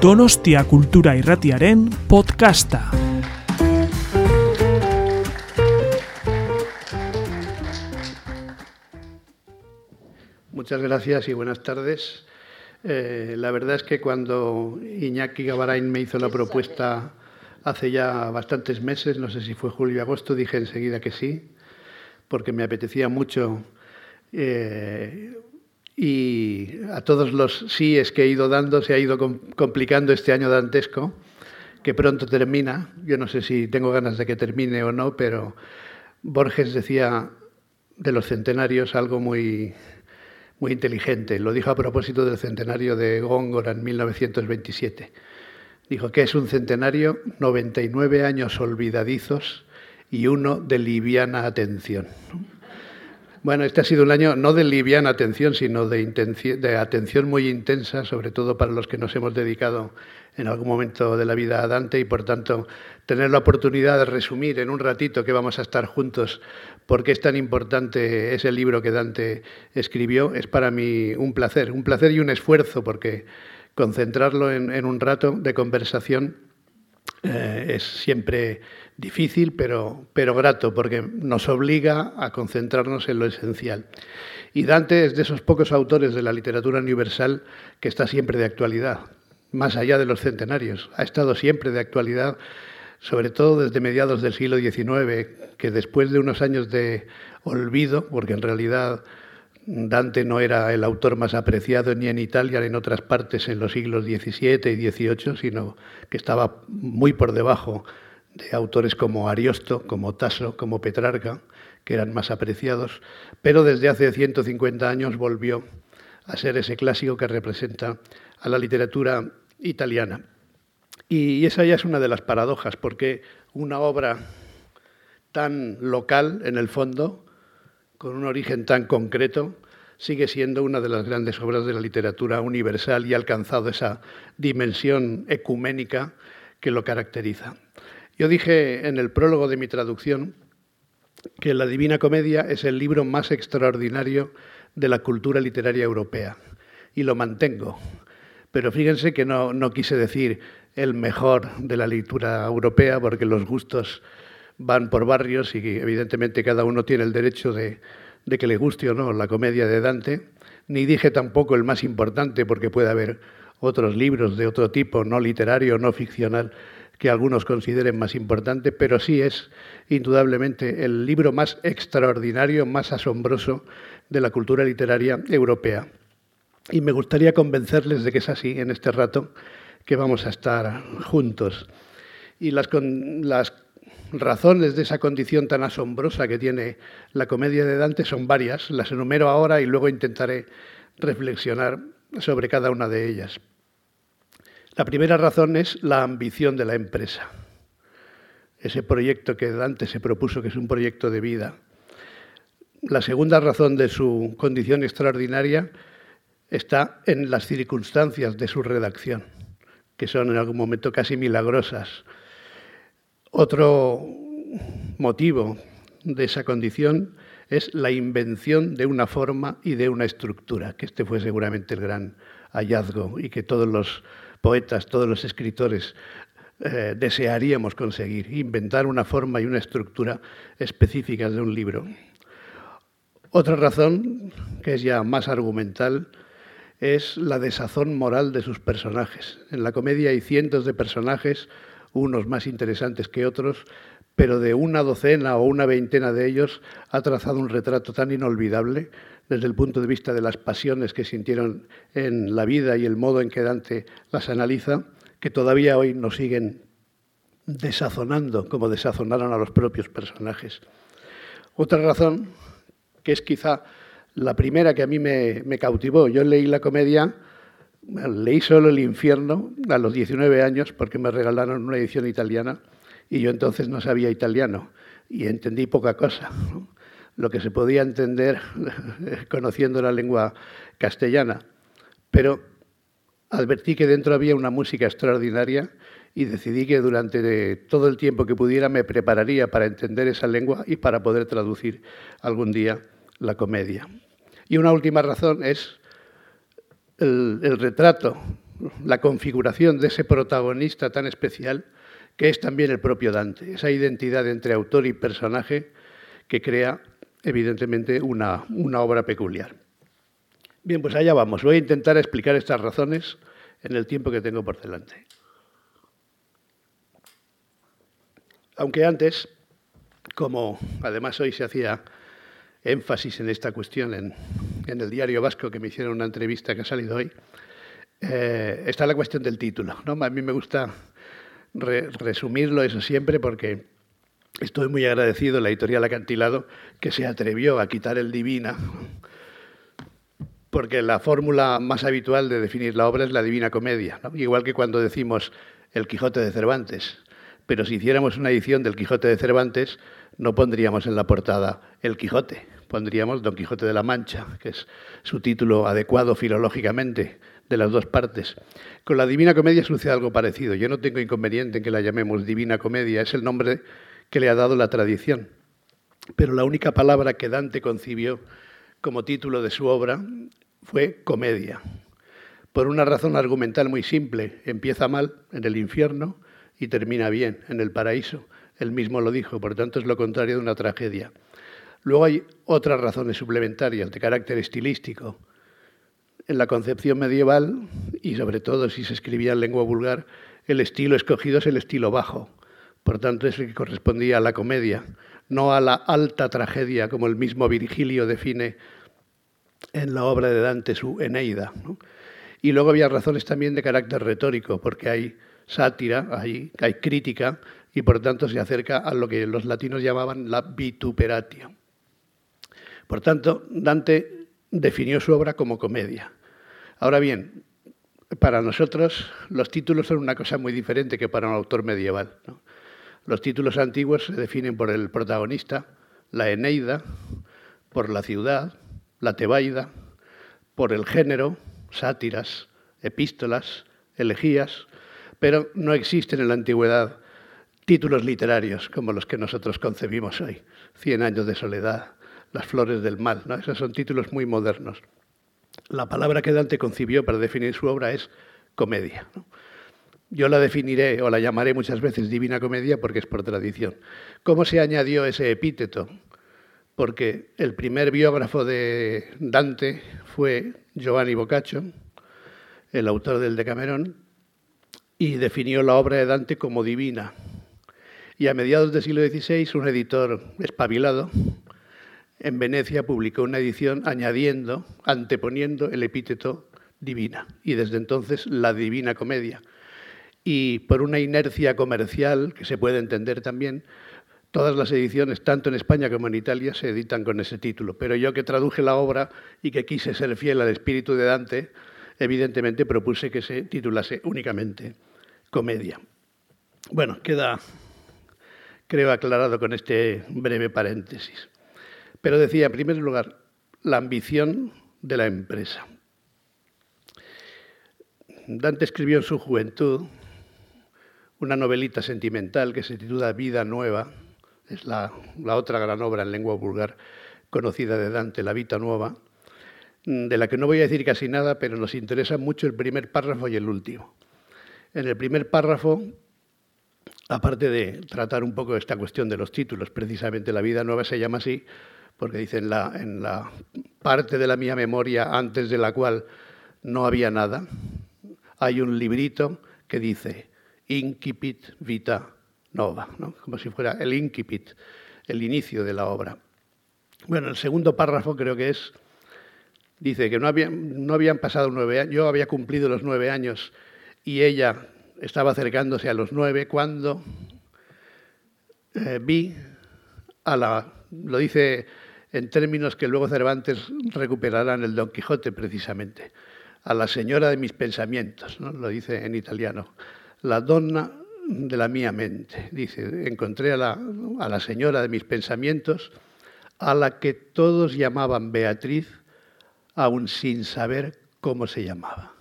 Donostia Kultura Irratiaren podcasta. Muchas gracias y buenas tardes. Eh, la verdad es que cuando Iñaki Gabarain me hizo la propuesta hace ya bastantes meses, no sé si fue julio o agosto, dije enseguida que sí, porque me apetecía mucho eh, y a todos los síes que he ido dando se ha ido complicando este año dantesco, que pronto termina. Yo no sé si tengo ganas de que termine o no, pero Borges decía de los centenarios algo muy, muy inteligente. Lo dijo a propósito del centenario de Góngora en 1927. Dijo que es un centenario 99 años olvidadizos y uno de liviana atención. Bueno, este ha sido un año no de liviana atención, sino de, de, atención muy intensa, sobre todo para los que nos hemos dedicado en algún momento de la vida a Dante y, por tanto, tener la oportunidad de resumir en un ratito que vamos a estar juntos por qué es tan importante ese libro que Dante escribió, es para mí un placer, un placer y un esfuerzo, porque concentrarlo en, un rato de conversación eh, es siempre difícil, pero, pero grato, porque nos obliga a concentrarnos en lo esencial. Y Dante es de esos pocos autores de la literatura universal que está siempre de actualidad, más allá de los centenarios. Ha estado siempre de actualidad, sobre todo desde mediados del siglo XIX, que después de unos años de olvido, porque en realidad Dante no era el autor más apreciado ni en Italia ni en otras partes en los siglos XVII y XVIII, sino que estaba muy por debajo de autores como Ariosto, como Tasso, como Petrarca, que eran más apreciados, pero desde hace 150 años volvió a ser ese clásico que representa a la literatura italiana. Y esa ya es una de las paradojas, porque una obra tan local en el fondo, con un origen tan concreto, sigue siendo una de las grandes obras de la literatura universal y ha alcanzado esa dimensión ecuménica que lo caracteriza. Yo dije en el prólogo de mi traducción que La Divina Comedia es el libro más extraordinario de la cultura literaria europea y lo mantengo. Pero fíjense que no, quise decir el mejor de la lectura europea porque los gustos van por barrios y evidentemente cada uno tiene el derecho de, que le guste o no la comedia de Dante, ni dije tampoco el más importante porque puede haber otros libros de otro tipo, no literario, no ficcional, que algunos consideren más importante, pero sí es indudablemente el libro más extraordinario, más asombroso de la cultura literaria europea. Y me gustaría convencerles de que es así en este rato que vamos a estar juntos. Y las, las razones de esa condición tan asombrosa que tiene la comedia de Dante son varias, las enumero ahora y luego intentaré reflexionar sobre cada una de ellas. La primera razón es la ambición de la empresa. Ese proyecto que Dante se propuso, que es un proyecto de vida. La segunda razón de su condición extraordinaria está en las circunstancias de su redacción, que son en algún momento casi milagrosas. Otro motivo de esa condición es la invención de una forma y de una estructura, que este fue seguramente el gran hallazgo y que todos los poetas, todos los escritores, eh, desearíamos conseguir, inventar una forma y una estructura específicas de un libro. Otra razón, que es ya más argumental, es la desazón moral de sus personajes. En la comedia hay cientos de personajes, unos más interesantes que otros, pero de una docena o una veintena de ellos ha trazado un retrato tan inolvidable desde el punto de vista de las pasiones que sintieron en la vida y el modo en que Dante las analiza, que todavía hoy nos siguen desazonando como desazonaron a los propios personajes. Otra razón, que es quizá la primera que a mí me, cautivó, yo leí la comedia, leí solo El infierno a los 19 años porque me regalaron una edición italiana y yo entonces no sabía italiano y entendí poca cosa lo que se podía entender conociendo la lengua castellana. Pero advertí que dentro había una música extraordinaria y decidí que durante todo el tiempo que pudiera me prepararía para entender esa lengua y para poder traducir algún día la comedia. Y una última razón es el, retrato la configuración de ese protagonista tan especial que es también el propio Dante, esa identidad entre autor y personaje que crea evidentemente una, una obra peculiar. Bien, pues allá vamos. Voy a intentar explicar estas razones en el tiempo que tengo por delante. Aunque antes, como además hoy se hacía énfasis en esta cuestión en, el diario vasco, que me hicieron una entrevista que ha salido hoy, eh, está la cuestión del título. ¿no? A mí me gusta resumirlo eso siempre porque estoy muy agradecido a la editorial Acantilado que se atrevió a quitar el Divina, porque la fórmula más habitual de definir la obra es la Divina Comedia, igual que cuando decimos el Quijote de Cervantes. Pero si hiciéramos una edición del Quijote de Cervantes, no pondríamos en la portada el Quijote, pondríamos Don Quijote de la Mancha, que es su título adecuado filológicamente de las dos partes. Con la Divina Comedia sucede algo parecido. Yo no tengo inconveniente en que la llamemos Divina Comedia, es el nombre que le ha dado la tradición. Pero la única palabra que Dante concibió como título de su obra fue comedia. Por una razón argumental muy simple, empieza mal en el infierno y termina bien en el paraíso. Él mismo lo dijo, por tanto es lo contrario de una tragedia. Luego hay otras razones suplementarias de carácter estilístico. En la concepción medieval, y sobre todo si se escribía en lengua vulgar, el estilo escogido es el estilo bajo. Por tanto, es el que correspondía a la comedia, no a la alta tragedia, como el mismo Virgilio define en la obra de Dante, su Eneida. Y luego había razones también de carácter retórico, porque hay sátira, hay crítica, y por tanto se acerca a lo que los latinos llamaban la vituperatio. Por tanto, Dante definió su obra como comedia. Ahora bien, para nosotros los títulos son una cosa muy diferente que para un autor medieval. Los títulos antiguos se definen por el protagonista, la Eneida, por la ciudad, la Tebaida, por el género, sátiras, epístolas, elegías, pero no existen en la antigüedad títulos literarios como los que nosotros concebimos hoy. Cien años de soledad, las flores del mal, ¿no? esos son títulos muy modernos. La palabra que Dante concibió para definir su obra es comedia. Yo la definiré o la llamaré muchas veces Divina Comedia porque es por tradición. ¿Cómo se añadió ese epíteto? Porque el primer biógrafo de Dante fue Giovanni Boccaccio, el autor del Decamerón, y definió la obra de Dante como divina. Y a mediados del siglo XVI, un editor espabilado en Venecia publicó una edición añadiendo, anteponiendo el epíteto divina, y desde entonces la Divina Comedia y por una inercia comercial que se puede entender también, todas las ediciones, tanto en España como en Italia, se editan con ese título. Pero yo que traduje la obra y que quise ser fiel al espíritu de Dante, evidentemente propuse que se titulase únicamente Comedia. Bueno, queda, creo, aclarado con este breve paréntesis. Pero decía, en primer lugar, la ambición de la empresa. Dante escribió en su juventud una novelita sentimental que se titula Vida Nueva, es la, otra gran obra en lengua vulgar conocida de Dante, La Vida Nueva, de la que no voy a decir casi nada, pero nos interesa mucho el primer párrafo y el último. En el primer párrafo, aparte de tratar un poco esta cuestión de los títulos, precisamente La Vida Nueva se llama así, porque dice en la, en la parte de la mía memoria antes de la cual no había nada, hay un librito que dice incipit vita nova, como si fuera el incipit, el inicio de la obra. Bueno, el segundo párrafo creo que es, dice que no, no habían pasado nueve años, yo había cumplido los nueve años y ella estaba acercándose a los nueve cuando eh, vi a la, lo dice en términos que luego Cervantes recuperará en el Don Quijote precisamente, a la señora de mis pensamientos, ¿no? lo dice en italiano, la donna de la mía mente. Dice, encontré a la, a la señora de mis pensamientos, a la que todos llamaban Beatriz, aún sin saber cómo se llamaba.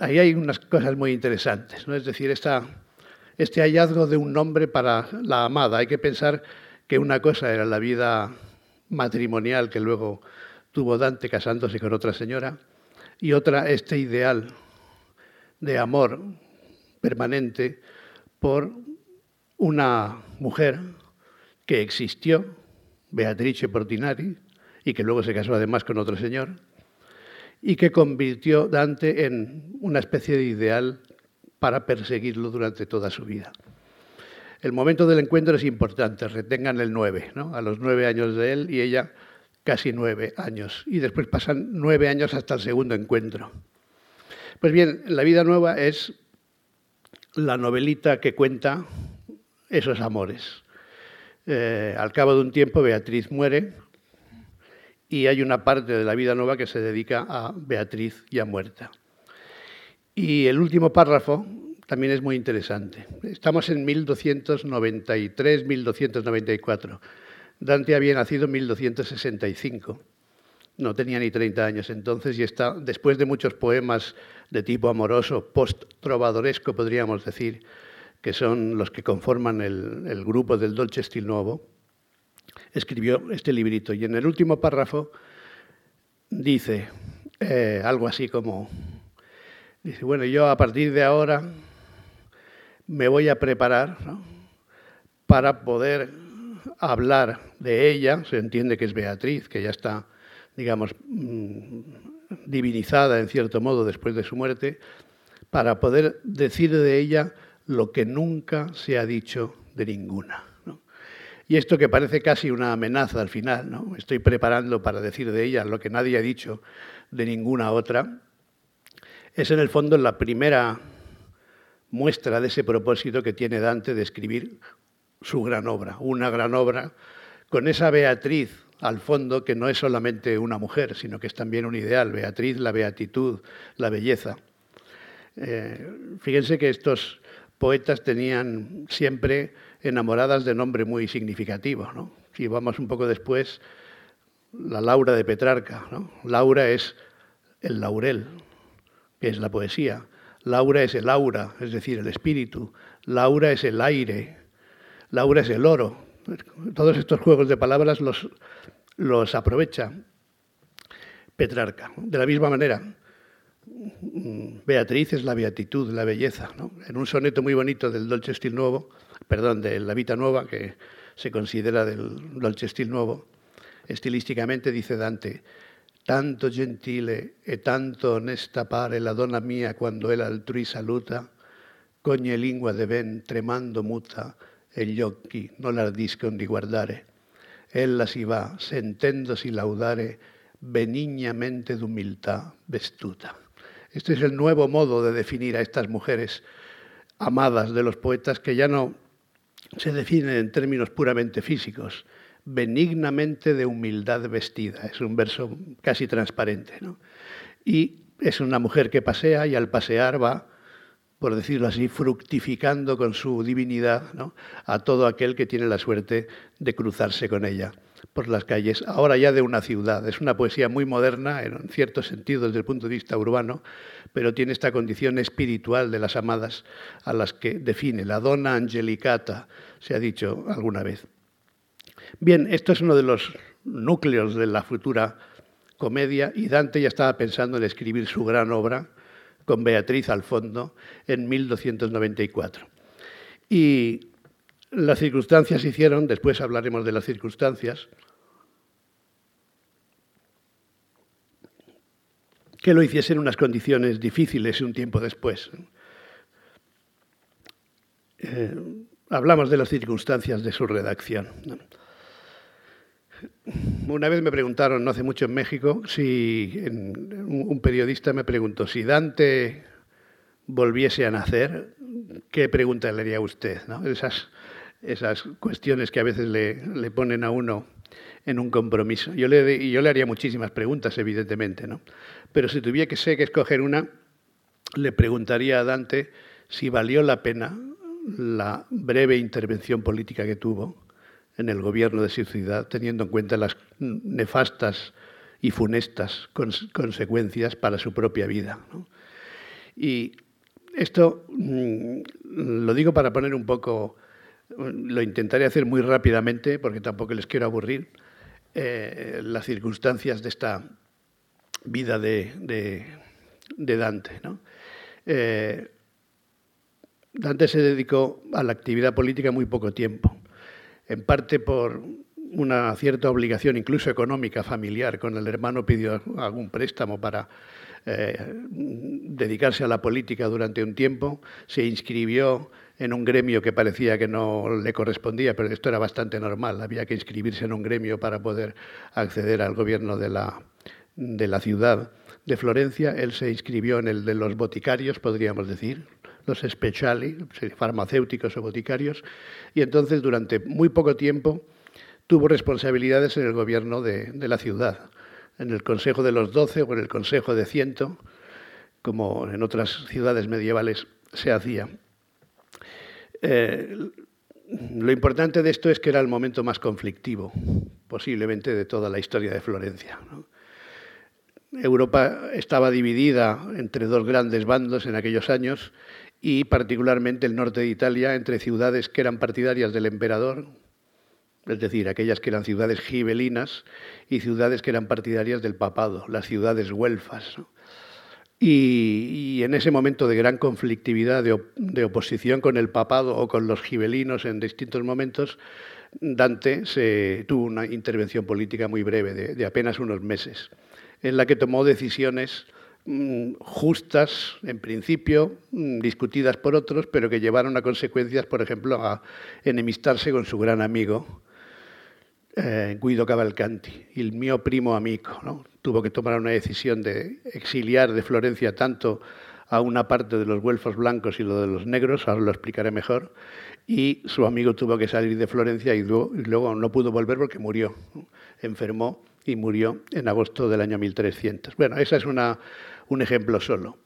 Ahí hay unas cosas muy interesantes, ¿no? es decir, este hallazgo de un nombre para la amada. Hay que pensar que una cosa era la vida matrimonial que luego tuvo Dante casándose con otra señora, y otra este ideal de amor permanente por una mujer que existió, Beatrice Portinari, y que luego se casó además con otro señor, y que convirtió Dante en una especie de ideal para perseguirlo durante toda su vida. El momento del encuentro es importante, retengan el nueve, ¿no? a los nueve años de él y ella casi nueve años, y después pasan nueve años hasta el segundo encuentro. Pues bien, La vida nueva es la novelita que cuenta esos amores. Eh, al cabo de un tiempo Beatriz muere y hay una parte de la vida nueva que se dedica a Beatriz ya muerta. Y el último párrafo también es muy interesante. Estamos en 1293-1294. Dante había nacido en 1265. No tenía ni 30 años entonces y está, después de muchos poemas de tipo amoroso, post-trovadoresco, podríamos decir, que son los que conforman el, el grupo del Dolce Stil Nuovo, escribió este librito. Y en el último párrafo dice eh, algo así como, dice, bueno, yo a partir de ahora me voy a preparar para poder hablar de ella, se entiende que es Beatriz, que ya está, digamos, mm, divinizada en cierto modo después de su muerte, para poder decir de ella lo que nunca se ha dicho de ninguna. Y esto que parece casi una amenaza al final, ¿no? estoy preparando para decir de ella lo que nadie ha dicho de ninguna otra, es en el fondo la primera muestra de ese propósito que tiene Dante de escribir su gran obra, una gran obra con esa Beatriz al fondo que no es solamente una mujer, sino que es también un ideal, Beatriz, la beatitud, la belleza. Eh, fíjense que estos poetas tenían siempre enamoradas de nombre muy significativo. ¿no? Si vamos un poco después, la Laura de Petrarca. Laura es el laurel, que es la poesía. Laura es el aura, es decir, el espíritu. Laura es el aire. Laura es el oro. Todos estos juegos de palabras los, los aprovecha Petrarca. De la misma manera, Beatriz es la beatitud, la belleza. En un soneto muy bonito del Dolce Stil Nuevo, perdón, de la Vita Nueva, que se considera del Dolce Stil Nuevo, estilísticamente dice Dante, tanto gentile e tanto onesta pare la donna mia quando el altrui saluta, cogne lingua de ben tremando muta e gli occhi non l'ardiscono di guardare. Ella si va, sentendosi laudare, benignamente d'umiltà vestuta. Este es el nuevo modo de definir a estas mujeres amadas de los poetas que ya no se define en términos puramente físicos, benignamente de humildad vestida. Es un verso casi transparente. ¿no? Y es una mujer que pasea y al pasear va, por decirlo así, fructificando con su divinidad a todo aquel que tiene la suerte de cruzarse con ella por las calles, ahora ya de una ciudad. Es una poesía muy moderna, en cierto sentido, desde el punto de vista urbano, pero tiene esta condición espiritual de las amadas a las que define la donna angelicata, se ha dicho alguna vez. Bien, esto es uno de los núcleos de la futura comedia y Dante ya estaba pensando en escribir su gran obra con Beatriz al fondo en 1294. Y las circunstancias hicieron, después hablaremos de las circunstancias, que lo hiciese en unas condiciones difíciles un tiempo después. Eh, hablamos de las circunstancias de su redacción. Una vez me preguntaron, no hace mucho en México, si un periodista me preguntó si Dante volviese a nacer, ¿qué pregunta le haría a usted? Esas esas cuestiones que a veces le, ponen a uno en un compromiso. Yo le, yo le haría muchísimas preguntas, evidentemente, ¿no? Pero si tuviera que, sé que escoger una, le preguntaría a Dante si valió la pena la breve intervención política que tuvo en el gobierno de su ciudad, teniendo en cuenta las nefastas y funestas consecuencias para su propia vida. Y esto mm, lo digo para poner un poco lo intentaré hacer muy rápidamente porque tampoco les quiero aburrir, eh, las circunstancias de esta vida de, de Dante. Eh, Dante se dedicó a la actividad política muy poco tiempo, en parte por una cierta obligación, incluso económica, familiar, con el hermano pidió algún préstamo para eh, dedicarse a la política durante un tiempo, se inscribió en un gremio que parecía que no le correspondía, pero esto era bastante normal, había que inscribirse en un gremio para poder acceder al gobierno de la, de la ciudad de Florencia, él se inscribió en el de los boticarios, podríamos decir, los speciali, farmacéuticos o boticarios, y entonces durante muy poco tiempo tuvo responsabilidades en el gobierno de, la ciudad, en el Consejo de los Doce o en el Consejo de Ciento, como en otras ciudades medievales se hacía. Eh, lo importante de esto es que era el momento más conflictivo, posiblemente, de toda la historia de Florencia. Europa estaba dividida entre dos grandes bandos en aquellos años y particularmente el norte de Italia entre ciudades que eran partidarias del emperador, es decir, aquellas que eran ciudades gibelinas y ciudades que eran partidarias del papado, las ciudades güelfas. Y, en ese momento de gran conflictividad, de, oposición con el papado o con los gibelinos en distintos momentos, Dante se, tuvo una intervención política muy breve, de apenas unos meses, en la que tomó decisiones Mm, justas, en principio, mm, discutidas por otros, pero que llevaron a consecuencias, por ejemplo, a enemistarse con su gran amigo eh, Guido Cavalcanti, el mío primo amigo. ¿no? Tuvo que tomar una decisión de exiliar de Florencia tanto a una parte de los güelfos blancos y lo de los negros, ahora lo explicaré mejor, y su amigo tuvo que salir de Florencia y luego no pudo volver porque murió, enfermó y murió en agosto del año 1300. Bueno, esa es una un ejemplo solo.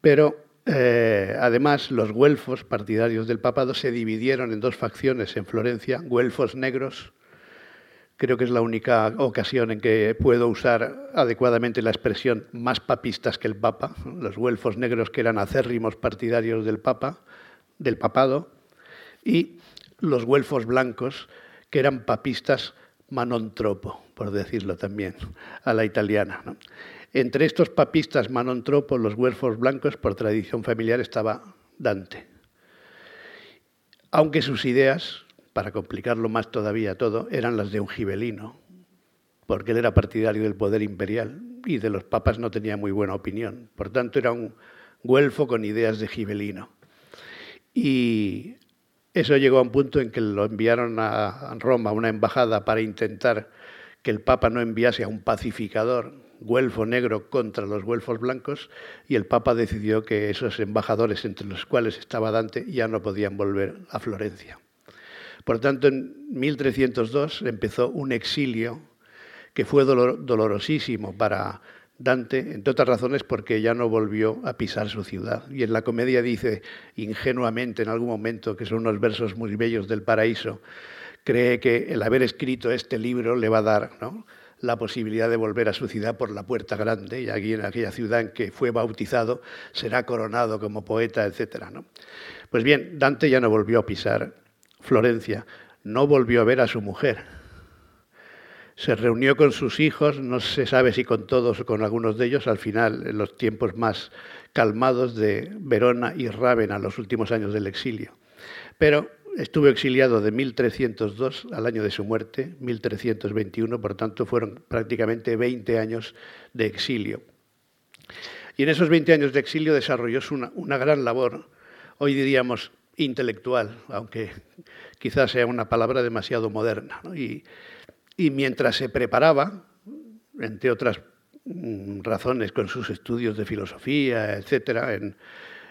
Pero eh, además los güelfos partidarios del papado se dividieron en dos facciones en Florencia, güelfos negros, creo que es la única ocasión en que puedo usar adecuadamente la expresión más papistas que el Papa, los güelfos negros que eran acérrimos partidarios del Papa, del papado, y los güelfos blancos que eran papistas manontropo, por decirlo también, a la italiana. Entre estos papistas manontropo, los huérfanos blancos, por tradición familiar, estaba Dante. Aunque sus ideas, para complicarlo más todavía todo, eran las de un gibelino, porque él era partidario del poder imperial y de los papas no tenía muy buena opinión. Por tanto, era un güelfo con ideas de gibelino. Y eso llegó a un punto en que lo enviaron a Roma, a una embajada, para intentar que el Papa no enviase a un pacificador güelfo negro contra los güelfos blancos y el Papa decidió que esos embajadores entre los cuales estaba Dante ya no podían volver a Florencia. Por tanto, en 1302 empezó un exilio que fue dolorosísimo para Dante, entre otras razones porque ya no volvió a pisar su ciudad. Y en la comedia dice ingenuamente en algún momento, que son unos versos muy bellos del paraíso, cree que el haber escrito este libro le va a dar la posibilidad de volver a su ciudad por la puerta grande y aquí en aquella ciudad en que fue bautizado será coronado como poeta, etc. Pues bien, Dante ya no volvió a pisar Florencia, no volvió a ver a su mujer. Se reunió con sus hijos, no se sabe si con todos o con algunos de ellos, al final, en los tiempos más calmados de Verona y Rávena, los últimos años del exilio. Pero Estuvo exiliado de 1302 al año de su muerte, 1321, por tanto fueron prácticamente 20 años de exilio. Y en esos 20 años de exilio desarrolló una, una gran labor, hoy diríamos intelectual, aunque quizás sea una palabra demasiado moderna. Y, mientras se preparaba, entre otras mm, razones, con sus estudios de filosofía, etcétera, en,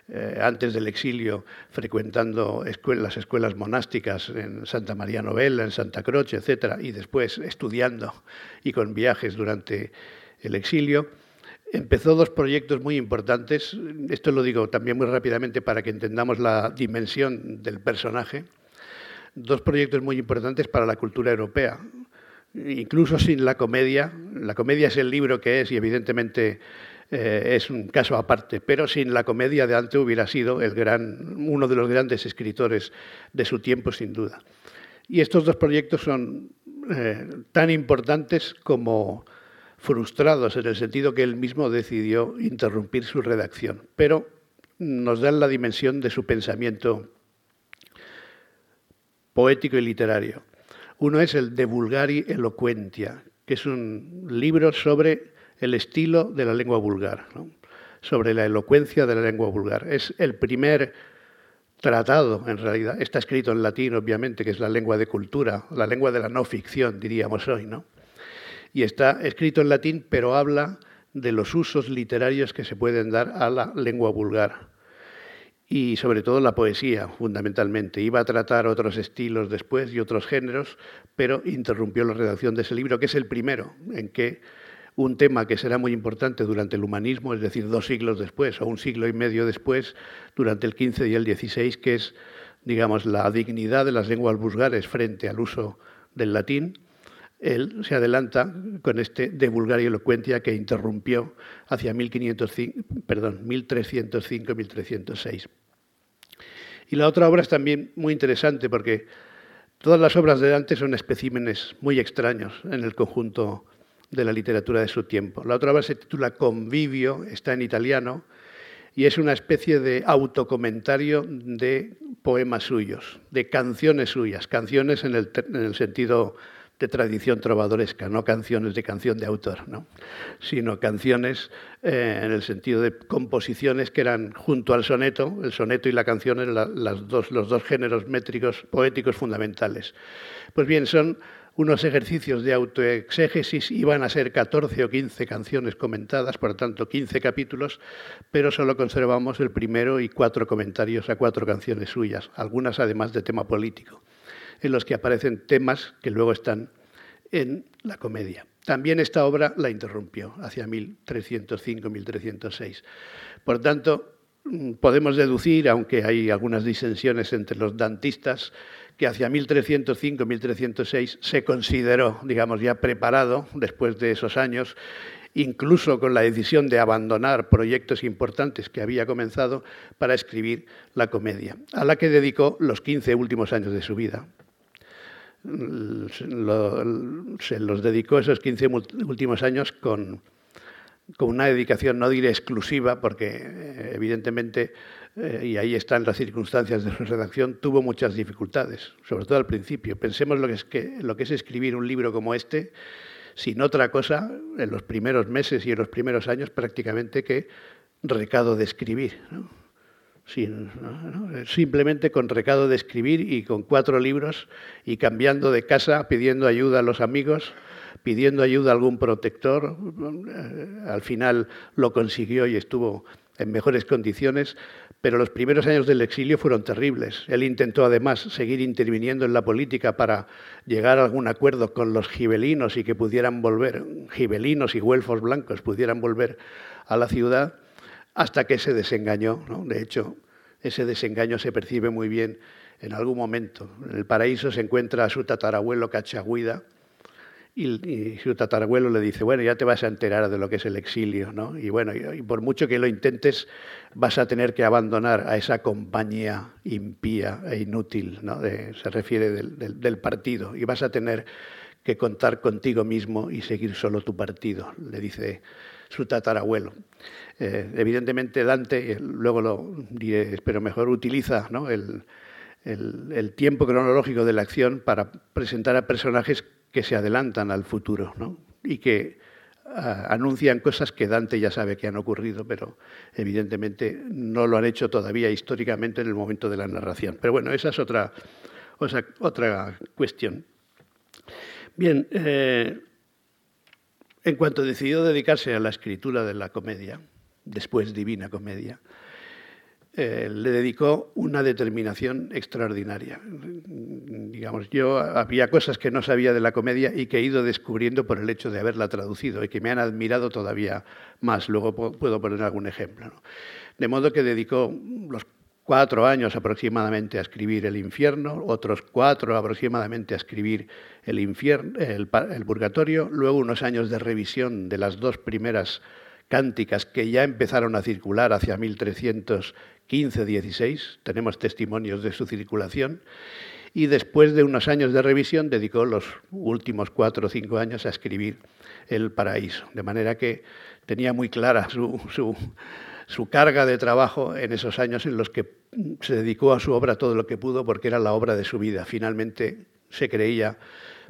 eh, antes del exilio frecuentando las escuelas monásticas en Santa María Novella, en Santa Croce, etc., y después estudiando y con viajes durante el exilio, empezó dos proyectos muy importantes. Esto lo digo también muy rápidamente para que entendamos la dimensión del personaje. Dos proyectos muy importantes para la cultura europea. Incluso sin la comedia, la comedia es el libro que es y evidentemente eh, es un caso aparte, pero sin la comedia de Dante hubiera sido uno de los grandes escritores de su tiempo, sin duda. Y estos dos proyectos son eh, tan importantes como frustrados en el sentido que él mismo decidió interrumpir su redacción, pero nos dan la dimensión de su pensamiento poético y literario. Uno es el De Vulgari Eloquentia, que es un libro sobre el estilo de la lengua vulgar, sobre la elocuencia de la lengua vulgar. Es el primer tratado, en realidad. Está escrito en latín, obviamente, que es la lengua de cultura, la lengua de la no ficción, diríamos hoy, ¿no? Y está escrito en latín, pero habla de los usos literarios que se pueden dar a la lengua vulgar. Y sobre todo la poesía, fundamentalmente. Iba a tratar otros estilos después y otros géneros, pero interrumpió la redacción de ese libro, que es el primero en que un tema que será muy importante durante el humanismo, es decir, dos siglos después o un siglo y medio después, durante el XV y el XVI, que es, digamos, la dignidad de las lenguas vulgares frente al uso del latín. Él se adelanta con este de vulgar y elocuencia que interrumpió hacia 1505, perdón, 1305-1306. Y la otra obra es también muy interesante porque todas las obras de Dante son especímenes muy extraños en el conjunto de la literatura de su tiempo. La otra obra se titula Convivio, está en italiano, y es una especie de autocomentario de poemas suyos, de canciones suyas, canciones en el, sentido de tradición trovadoresca, no canciones de canción de autor, ¿no? sino canciones eh, en el sentido de composiciones que eran junto al soneto, el soneto y la canción eran los dos géneros métricos poéticos fundamentales. Pues bien, son unos ejercicios de autoexégesis, iban a ser 14 o 15 canciones comentadas, por tanto 15 capítulos, pero solo conservamos el primero y cuatro comentarios a cuatro canciones suyas, algunas además de tema político, en los que aparecen temas que luego están en la comedia. También esta obra la interrumpió hacia 1305-1306. Por tanto, mm, podemos deducir, aunque hay algunas disensiones entre los dantistas, que hacia 1305-1306 se consideró, digamos, ya preparado después de esos años, incluso con la decisión de abandonar proyectos importantes que había comenzado para escribir la comedia, a la que dedicó los 15 últimos años de su vida. Se los dedicó esos 15 últimos años con, con una dedicación, no diré exclusiva, porque eh, evidentemente eh, y ahí están las circunstancias de su redacción, tuvo muchas dificultades, sobre todo al principio. Pensemos lo que es, que, lo que es escribir un libro como este, sin otra cosa, en los primeros meses y en los primeros años, prácticamente que recado de escribir. Simplemente con recado de escribir y con cuatro libros y cambiando de casa, pidiendo ayuda a los amigos, pidiendo ayuda a algún protector. Eh, al final lo consiguió y estuvo en mejores condiciones, pero los primeros años del exilio fueron terribles. Él intentó además seguir interviniendo en la política para llegar a algún acuerdo con los gibelinos y que pudieran volver, gibelinos y güelfos blancos pudieran volver a la ciudad, hasta que se desengañó. De hecho, ese desengaño se percibe muy bien en algún momento. En el paraíso se encuentra a su tatarabuelo Cachagüida, y, su tatarabuelo le dice, bueno, ya te vas a enterar de lo que es el exilio, ¿no? Y bueno, y, por mucho que lo intentes, vas a tener que abandonar a esa compañía impía e inútil, se refiere del, partido, y vas a tener que contar contigo mismo y seguir solo tu partido, le dice su tatarabuelo. Eh, evidentemente Dante, eh, luego lo diré, pero mejor utiliza el, tiempo cronológico de la acción para presentar a personajes que se adelantan al futuro y que ah, anuncian cosas que Dante ya sabe que han ocurrido, pero evidentemente no lo han hecho todavía históricamente en el momento de la narración. Pero bueno, esa es otra, otra cuestión. Bien, eh, en cuanto decidió dedicarse a la escritura de la comedia, después Divina Comedia, eh, le dedicó una determinación extraordinaria. Digamos, yo había cosas que no sabía de la comedia y que he ido descubriendo por el hecho de haberla traducido y que me han admirado todavía más. Luego puedo poner algún ejemplo. De modo que dedicó los cuatro años aproximadamente a escribir El infierno, otros cuatro aproximadamente a escribir El, infierno, el, purgatorio, luego unos años de revisión de las dos primeras cánticas que ya empezaron a circular hacia 1300 15, 16, tenemos testimonios de su circulación, y después de unos años de revisión dedicó los últimos cuatro o cinco años a escribir El Paraíso, de manera que tenía muy clara su, su carga de trabajo en esos años en los que se dedicó a su obra todo lo que pudo porque era la obra de su vida. Finalmente se creía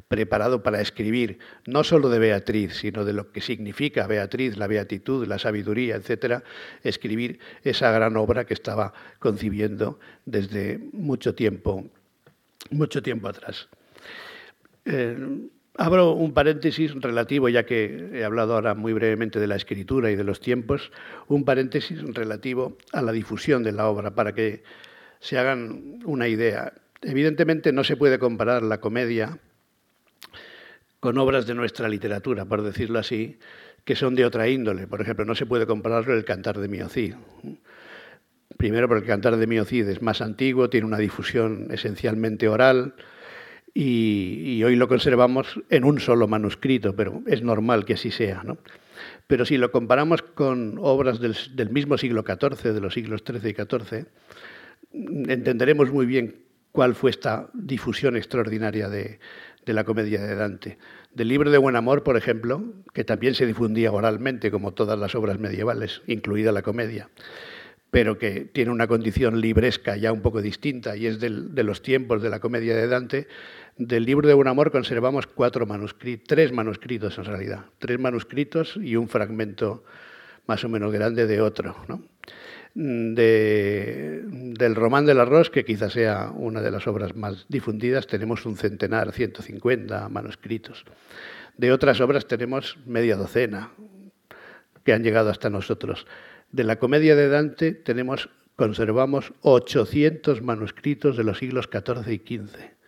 preparado para escribir no solo de Beatriz, sino de lo que significa Beatriz, la beatitud, la sabiduría, etcétera, escribir esa gran obra que estaba concibiendo desde mucho tiempo, mucho tiempo atrás. Eh, Abro un paréntesis relativo, ya que he hablado ahora muy brevemente de la escritura y de los tiempos, un paréntesis relativo a la difusión de la obra, para que se hagan una idea. Evidentemente no se puede comparar la comedia con obras de nuestra literatura, por decirlo así, que son de otra índole. Por ejemplo, no se puede comparar con el Cantar de Miocid. Primero porque el Cantar de Miocid es más antiguo, tiene una difusión esencialmente oral, y, hoy lo conservamos en un solo manuscrito, pero es normal que así sea. ¿no? Pero si lo comparamos con obras del, mismo siglo XIV, de los siglos XIII y XIV, entenderemos muy bien cuál fue esta difusión extraordinaria de, de la comedia de Dante. Del libro de Buen Amor, por ejemplo, que también se difundía oralmente, como todas las obras medievales, incluida la comedia pero que tiene una condición libresca ya un poco distinta y es de los tiempos de la comedia de Dante, del libro de Un amor conservamos cuatro manuscritos, tres manuscritos en realidad, tres manuscritos y un fragmento más o menos grande de otro. del Román del Arroz, que quizás sea una de las obras más difundidas, tenemos un centenar, 150 manuscritos. De otras obras tenemos media docena que han llegado hasta nosotros. De la comedia de Dante tenemos, conservamos 800 manuscritos de los siglos XIV y XV.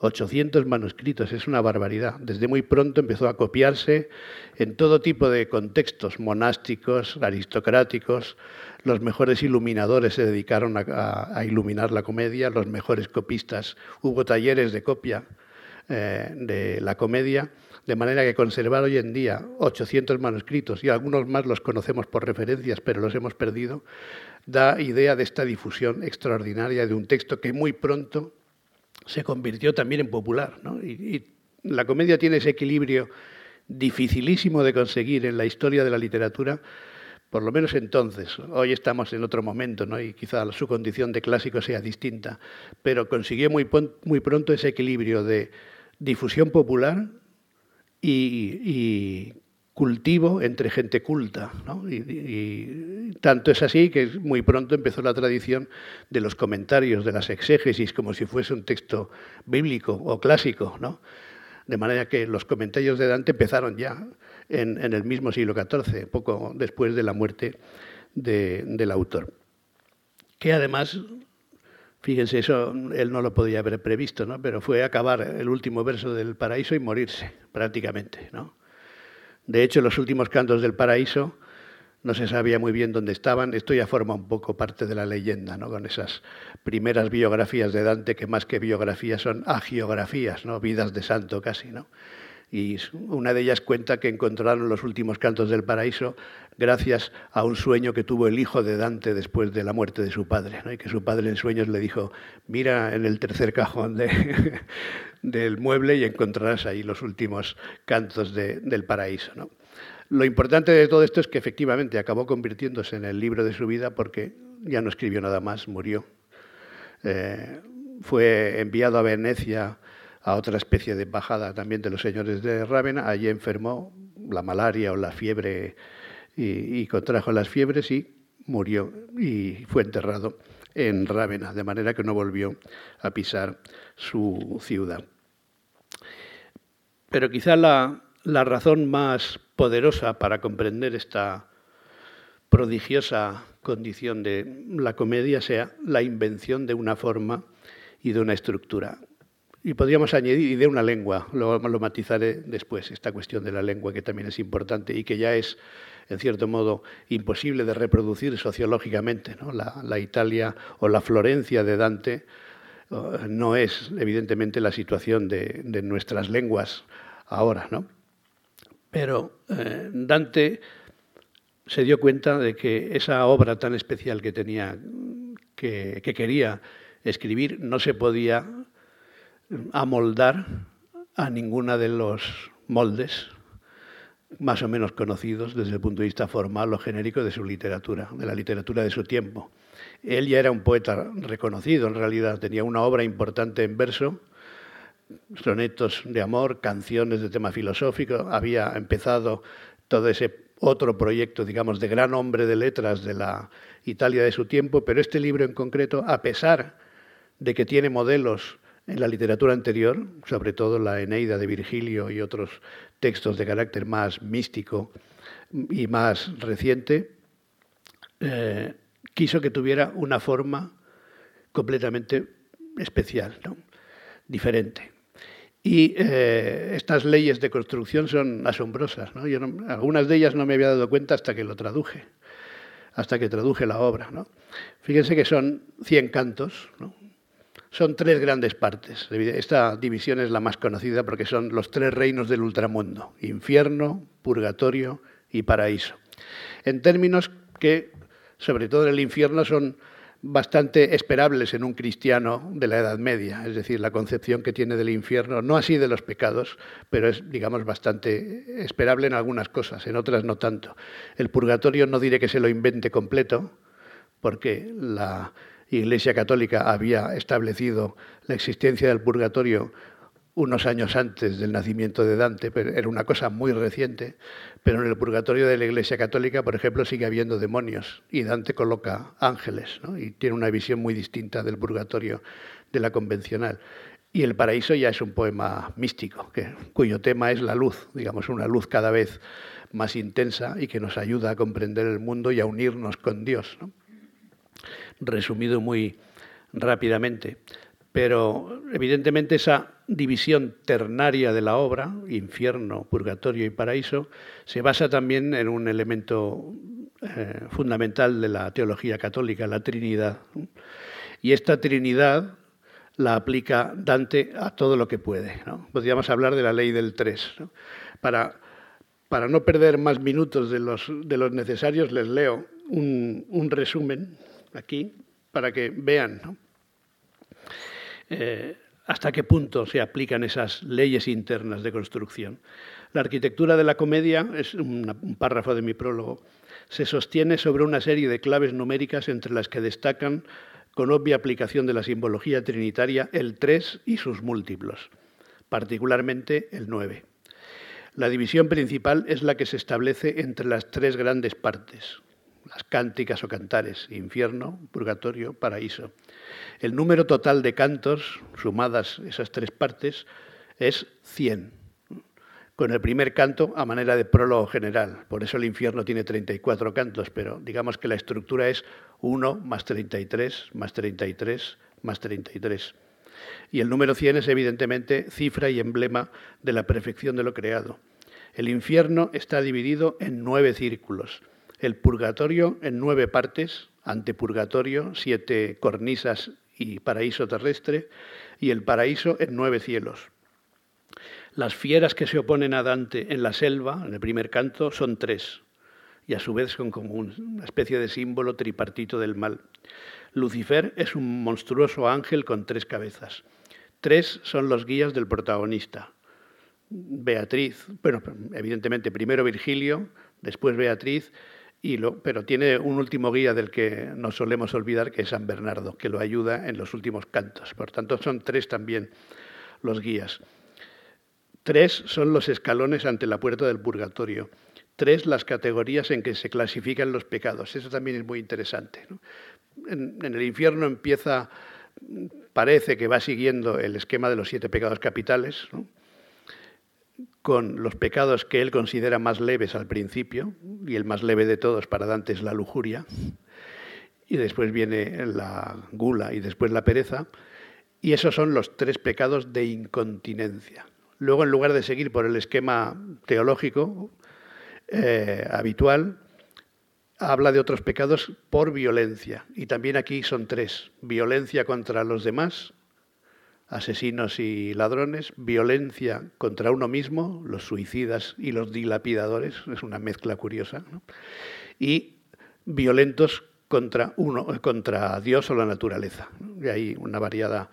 800 manuscritos, es una barbaridad. Desde muy pronto empezó a copiarse en todo tipo de contextos monásticos, aristocráticos. Los mejores iluminadores se dedicaron a, iluminar la comedia, los mejores copistas. Hubo talleres de copia eh, de la comedia de manera que conservar hoy en día 800 manuscritos y algunos más los conocemos por referencias, pero los hemos perdido, da idea de esta difusión extraordinaria de un texto que muy pronto se convirtió también en popular. Y, la comedia tiene ese equilibrio dificilísimo de conseguir en la historia de la literatura, por lo menos entonces. Hoy estamos en otro momento ¿no? y quizá su condición de clásico sea distinta, pero consiguió muy, muy pronto ese equilibrio de difusión popular y, cultivo entre gente culta. Y, tanto es así que muy pronto empezó la tradición de los comentarios, de las exégesis, como si fuese un texto bíblico o clásico. ¿no? De manera que los comentarios de Dante empezaron ya en, el mismo siglo XIV, poco después de la muerte del autor. Que además Fíjense, eso él no lo podía haber previsto, ¿no? pero fue acabar el último verso del paraíso y morirse, prácticamente. ¿no? De hecho, los últimos cantos del paraíso no se sabía muy bien dónde estaban. Esto ya forma un poco parte de la leyenda, ¿no? con esas primeras biografías de Dante, que más que biografías son agiografías, ¿no? vidas de santo casi. ¿no? Y una de ellas cuenta que encontraron los últimos cantos del paraíso gracias a un sueño que tuvo el hijo de Dante después de la muerte de su padre, y que su padre en sueños le dijo, mira en el tercer cajón del mueble y encontrarás ahí los últimos cantos del paraíso. Lo importante de todo esto es que efectivamente acabó convirtiéndose en el libro de su vida porque ya no escribió nada más, murió. Eh, fue enviado a Venecia a otra especie de embajada también de los señores de Rávena. Allí enfermó la malaria o la fiebre y, contrajo las fiebres y murió y fue enterrado en Rávena, de manera que no volvió a pisar su ciudad. Pero quizá la, razón más poderosa para comprender esta prodigiosa condición de la comedia sea la invención de una forma y de una estructura. Y podríamos añadir, y de una lengua, lo, lo, matizaré después, esta cuestión de la lengua que también es importante y que ya es, en cierto modo, imposible de reproducir sociológicamente. ¿no? La, Italia o la Florencia de Dante uh, no es, evidentemente, la situación de, nuestras lenguas ahora. ¿no? Pero eh, Dante se dio cuenta de que esa obra tan especial que tenía, que quería escribir, no se podía amoldar a ninguna de los moldes más o menos conocidos desde el punto de vista formal o genérico de su literatura, de la literatura de su tiempo. Él ya era un poeta reconocido, en realidad tenía una obra importante en verso, sonetos de amor, canciones de tema filosófico, había empezado todo ese otro proyecto, digamos, de gran hombre de letras de la Italia de su tiempo, pero este libro en concreto, a pesar de que tiene modelos en la literatura anterior, sobre todo la Eneida de Virgilio y otros textos de carácter más místico y más reciente, eh, quiso que tuviera una forma completamente especial, diferente. Y eh, estas leyes de construcción son asombrosas. algunas de ellas no me había dado cuenta hasta que lo traduje, hasta que traduje la obra. Fíjense que son 100 cantos, son tres grandes partes. Esta división es la más conocida porque son los tres reinos del ultramundo, infierno, purgatorio y paraíso. En términos que, sobre todo en el infierno, son bastante esperables en un cristiano de la Edad Media, es decir, la concepción que tiene del infierno, no así de los pecados, pero es, digamos, bastante esperable en algunas cosas, en otras no tanto. El purgatorio no diré que se lo invente completo, porque la Iglesia Católica había establecido la existencia del purgatorio unos años antes del nacimiento de Dante, pero era una cosa muy reciente, pero en el purgatorio de la Iglesia Católica, por ejemplo, sigue habiendo demonios y Dante coloca ángeles y tiene una visión muy distinta del purgatorio de la convencional. Y el paraíso ya es un poema místico, cuyo tema es la luz, digamos, una luz cada vez más intensa y que nos ayuda a comprender el mundo y a unirnos con Dios. Resumido muy rápidamente. Pero evidentemente esa división ternaria de la obra, infierno, purgatorio y paraíso, se basa también en un elemento eh, fundamental de la teología católica, la Trinidad. Y esta Trinidad la aplica Dante a todo lo que puede. Podríamos hablar de la ley del tres. Para, para, no perder más minutos de los, de los necesarios, les leo un, un resumen aquí para que vean. Eh, hasta qué punto se aplican esas leyes internas de construcción. La arquitectura de la comedia, es un párrafo de mi prólogo, se sostiene sobre una serie de claves numéricas entre las que destacan, con obvia aplicación de la simbología trinitaria, el 3 y sus múltiplos, particularmente el 9. La división principal es la que se establece entre las tres grandes partes, las cánticas o cantares, infierno, purgatorio, paraíso. El número total de cantos, sumadas esas tres partes, es 100, con el primer canto a manera de prólogo general. Por eso el infierno tiene 34 cantos, pero digamos que la estructura es 1 más 33 más 33 más 33. Y el número 100 es evidentemente cifra y emblema de la perfección de lo creado. El infierno está dividido en nueve círculos el purgatorio en nueve partes, antepurgatorio, siete cornisas y paraíso terrestre, y el paraíso en nueve cielos. Las fieras que se oponen a Dante en la selva, en el primer canto, son tres, y a su vez son como una especie de símbolo tripartito del mal. Lucifer es un monstruoso ángel con tres cabezas. Tres son los guías del protagonista. Beatriz, bueno, evidentemente primero Virgilio, después Beatriz pero tiene un último guía del que nos solemos olvidar, que es San Bernardo, que lo ayuda en los últimos cantos. Por tanto, son tres también los guías. Tres son los escalones ante la puerta del purgatorio. Tres las categorías en que se clasifican los pecados. Eso también es muy interesante. En, el infierno empieza, parece que va siguiendo el esquema de los siete pecados capitales. Con los pecados que él considera más leves al principio, y el más leve de todos para Dante es la lujuria, y después viene la gula y después la pereza, y esos son los tres pecados de incontinencia. Luego, en lugar de seguir por el esquema teológico eh, habitual, habla de otros pecados por violencia, y también aquí son tres, violencia contra los demás, asesinos y ladrones, violencia contra uno mismo, los suicidas y los dilapidadores, es una mezcla curiosa, y violentos contra uno, contra Dios o la naturaleza. Y hay una variada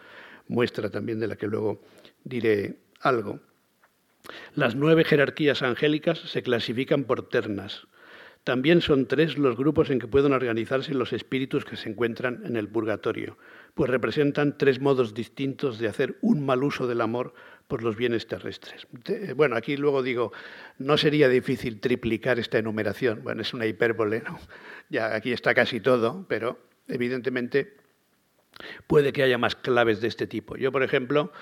muestra también de la que luego diré algo. Las nueve jerarquías angélicas se clasifican por ternas. También son tres los grupos en que pueden organizarse los espíritus que se encuentran en el purgatorio, pues representan tres modos distintos de hacer un mal uso del amor por los bienes terrestres. Bueno, aquí luego digo, no sería difícil triplicar esta enumeración. Bueno, es una hipérbole, ¿no? Ya aquí está casi todo, pero evidentemente puede que haya más claves de este tipo. Yo, por ejemplo,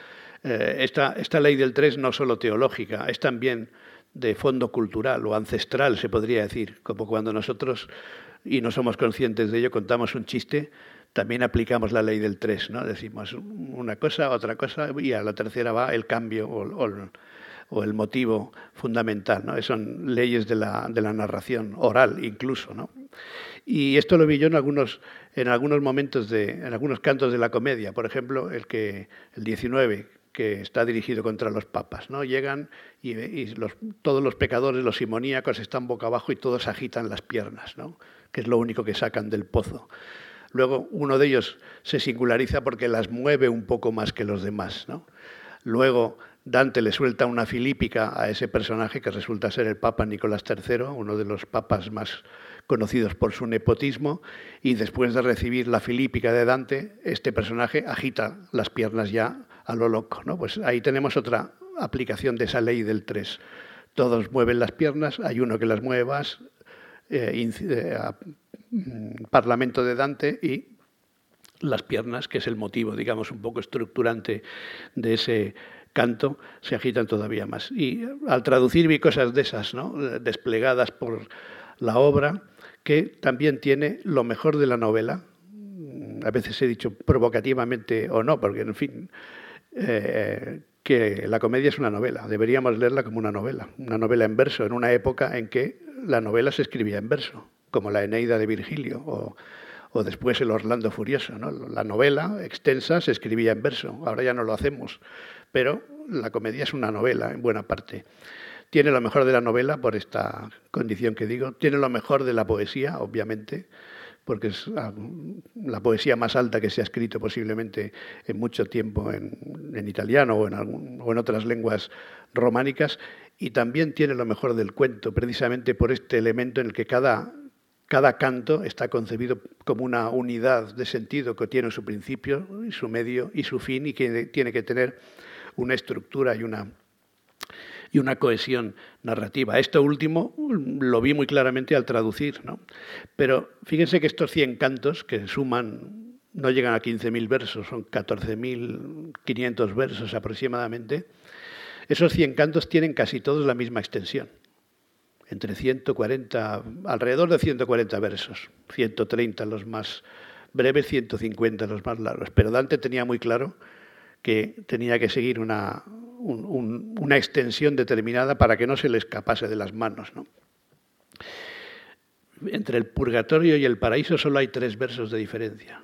eh, esta, esta ley del tres no solo teológica, es también de fondo cultural o ancestral, se podría decir, como cuando nosotros, y no somos conscientes de ello, contamos un chiste, también aplicamos la ley del tres, ¿no? Decimos una cosa, otra cosa, y a la tercera va el cambio o, el motivo fundamental, ¿no? Son leyes de la, de la narración oral incluso, ¿no? Y esto lo vi yo en algunos, en algunos momentos, de, en algunos cantos de la comedia, por ejemplo, el, que, el 19, que está dirigido contra los papas. ¿no? Llegan y, todos los pecadores, los simoníacos, están boca abajo y todos agitan las piernas, ¿no? que es lo único que sacan del pozo. Luego uno de ellos se singulariza porque las mueve un poco más que los demás. ¿no? Luego Dante le suelta una filípica a ese personaje que resulta ser el Papa Nicolás III, uno de los papas más conocidos por su nepotismo, y después de recibir la filípica de Dante, este personaje agita las piernas ya a lo loco. ¿no? Pues ahí tenemos otra aplicación de esa ley del 3. Todos mueven las piernas, hay uno que las mueve eh, eh, mm, Parlamento de Dante y las piernas, que es el motivo, digamos, un poco estructurante de ese canto, se agitan todavía más. Y al traducir vi cosas de esas, ¿no? desplegadas por la obra, que también tiene lo mejor de la novela, a veces he dicho provocativamente o no, porque en fin, eh, que la comedia es una novela, deberíamos leerla como una novela, una novela en verso, en una época en que la novela se escribía en verso, como la Eneida de Virgilio o, después el Orlando Furioso. ¿no? La novela extensa se escribía en verso, ahora ya no lo hacemos, pero la comedia es una novela en buena parte. Tiene lo mejor de la novela, por esta condición que digo, tiene lo mejor de la poesía, obviamente, porque es la poesía más alta que se ha escrito posiblemente en mucho tiempo en, italiano o en, o en otras lenguas románicas, y también tiene lo mejor del cuento, precisamente por este elemento en el que cada, cada canto está concebido como una unidad de sentido que tiene su principio, y su medio y su fin, y que tiene que tener una estructura y una y una cohesión narrativa. Esto último lo vi muy claramente al traducir, ¿no? Pero fíjense que estos 100 cantos, que suman, no llegan a 15.000 versos, son 14.500 versos aproximadamente, esos 100 cantos tienen casi todos la misma extensión, entre 140, alrededor de 140 versos, 130 los más breves, 150 los más largos. Pero Dante tenía muy claro que tenía que seguir una, una extensión determinada para que no se le escapase de las manos. Entre el purgatorio y el paraíso solo hay tres versos de diferencia.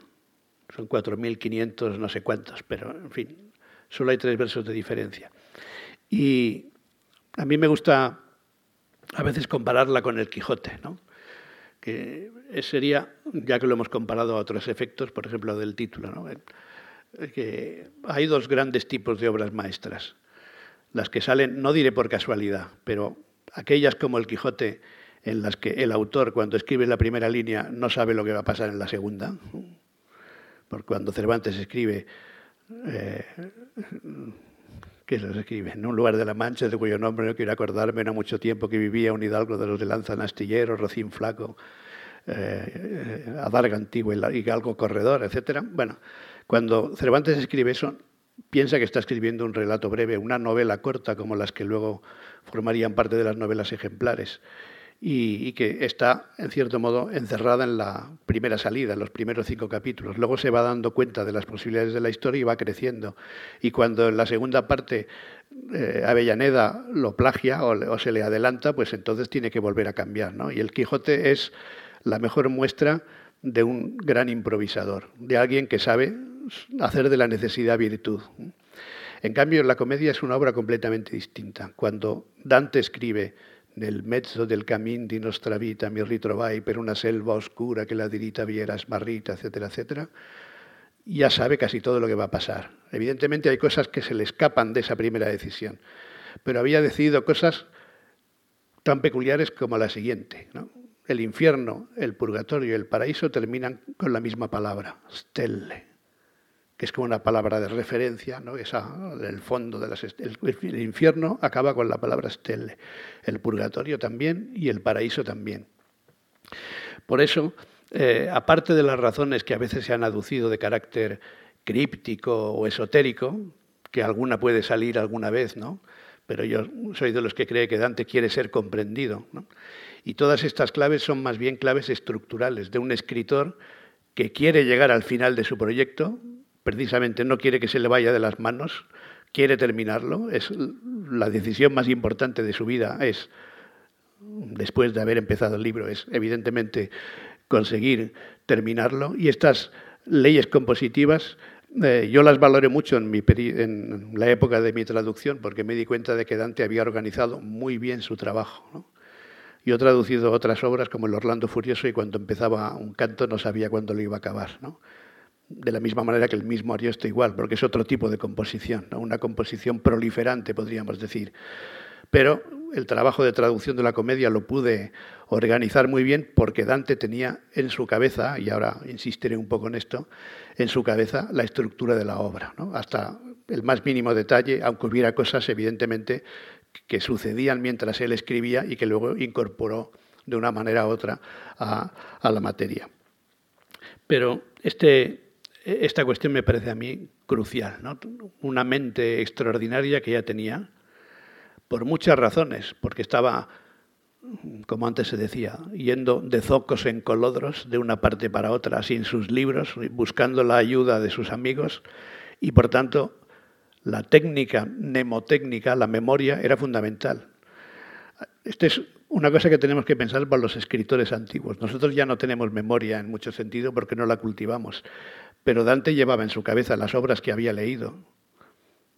Son 4.500 no sé cuántos, pero en fin, solo hay tres versos de diferencia. Y a mí me gusta a veces compararla con el Quijote, ¿no? que sería, ya que lo hemos comparado a otros efectos, por ejemplo, del título, ¿no? que hay dos grandes tipos de obras maestras las que salen, no diré por casualidad, pero aquellas como el Quijote, en las que el autor cuando escribe la primera línea no sabe lo que va a pasar en la segunda, porque cuando Cervantes escribe, eh, ¿qué se escribe? En un lugar de la Mancha, de cuyo nombre no quiero acordarme, no mucho tiempo que vivía un hidalgo de los de Lanzan Astillero, Rocín Flaco, eh, Adarga Antiguo y Galgo Corredor, etc. Bueno, cuando Cervantes escribe eso, piensa que está escribiendo un relato breve, una novela corta como las que luego formarían parte de las novelas ejemplares y, que está, en cierto modo, encerrada en la primera salida, en los primeros cinco capítulos. Luego se va dando cuenta de las posibilidades de la historia y va creciendo. Y cuando en la segunda parte eh, Avellaneda lo plagia o, se le adelanta, pues entonces tiene que volver a cambiar. Y el Quijote es la mejor muestra de un gran improvisador, de alguien que sabe hacer de la necesidad virtud. En cambio, la comedia es una obra completamente distinta. Cuando Dante escribe nel mezzo del camin di nostra vita mi ritrovai per una selva oscura que la dirita vieras marrita, etcétera, etcétera, ya sabe casi todo lo que va a pasar. Evidentemente hay cosas que se le escapan de esa primera decisión, pero había decidido cosas tan peculiares como la siguiente. El infierno, el purgatorio y el paraíso terminan con la misma palabra, stelle, que es como una palabra de referencia, ¿no? Esa, el fondo de las el, el infierno acaba con la palabra stelle, el purgatorio también y el paraíso también. Por eso, eh, aparte de las razones que a veces se han aducido de carácter críptico o esotérico, que alguna puede salir alguna vez, ¿no? Pero yo soy de los que cree que Dante quiere ser comprendido. Y todas estas claves son más bien claves estructurales de un escritor que quiere llegar al final de su proyecto, precisamente no quiere que se le vaya de las manos, quiere terminarlo. Es la decisión más importante de su vida es después de haber empezado el libro es evidentemente conseguir terminarlo. Y estas leyes compositivas eh, yo las valoré mucho en, la época de mi traducción porque me di cuenta de que Dante había organizado muy bien su trabajo. Yo he traducido otras obras como el Orlando Furioso y cuando empezaba un canto no sabía cuándo lo iba a acabar. De la misma manera que el mismo Ariosto igual, porque es otro tipo de composición, una composición proliferante, podríamos decir. Pero el trabajo de traducción de la comedia lo pude organizar muy bien porque Dante tenía en su cabeza, y ahora insistiré un poco en esto, en su cabeza la estructura de la obra, hasta el más mínimo detalle, aunque hubiera cosas evidentemente que sucedían mientras él escribía y que luego incorporó de una manera u otra a, la materia. Pero este, esta cuestión me parece a mí crucial, una mente extraordinaria que ya tenía, por muchas razones, porque estaba, como antes se decía, yendo de zocos en colodros de una parte para otra, sin sus libros, buscando la ayuda de sus amigos, y por tanto la técnica mnemotécnica, la memoria, era fundamental. Esta es una cosa que tenemos que pensar para los escritores antiguos. Nosotros ya no tenemos memoria en mucho sentido porque no la cultivamos, pero Dante llevaba en su cabeza las obras que había leído,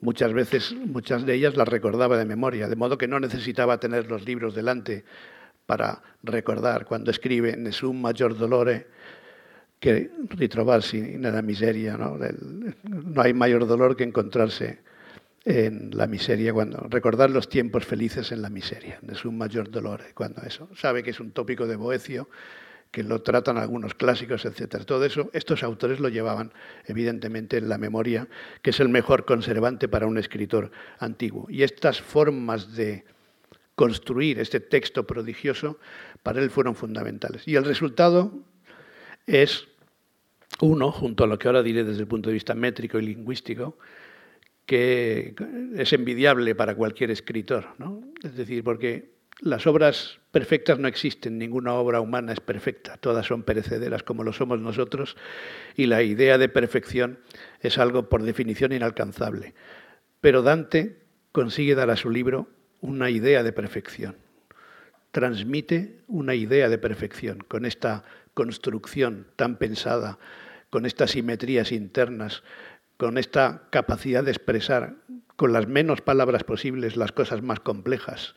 Muchas veces, muchas de ellas las recordaba de memoria, de modo que no necesitaba tener los libros delante para recordar cuando escribe Nessun mayor dolore que ritrovarsi nella miseria. ¿no? hay mayor dolor que encontrarse en la miseria, cuando recordar los tiempos felices en la miseria, Nessun mayor dolore, cuando eso. Sabe que es un tópico de Boecio que lo tratan algunos clásicos, etc. Todo eso, estos autores lo llevaban evidentemente en la memoria, que es el mejor conservante para un escritor antiguo. Y estas formas de construir este texto prodigioso para él fueron fundamentales. Y el resultado es uno, junto a lo que ahora diré desde el punto de vista métrico y lingüístico, que es envidiable para cualquier escritor. ¿no? Es decir, porque las obras perfectas no existen, ninguna obra humana es perfecta, todas son perecederas como lo somos nosotros y la idea de perfección es algo por definición inalcanzable. Pero Dante consigue dar a su libro una idea de perfección, transmite una idea de perfección con esta construcción tan pensada, con estas simetrías internas, con esta capacidad de expresar con las menos palabras posibles las cosas más complejas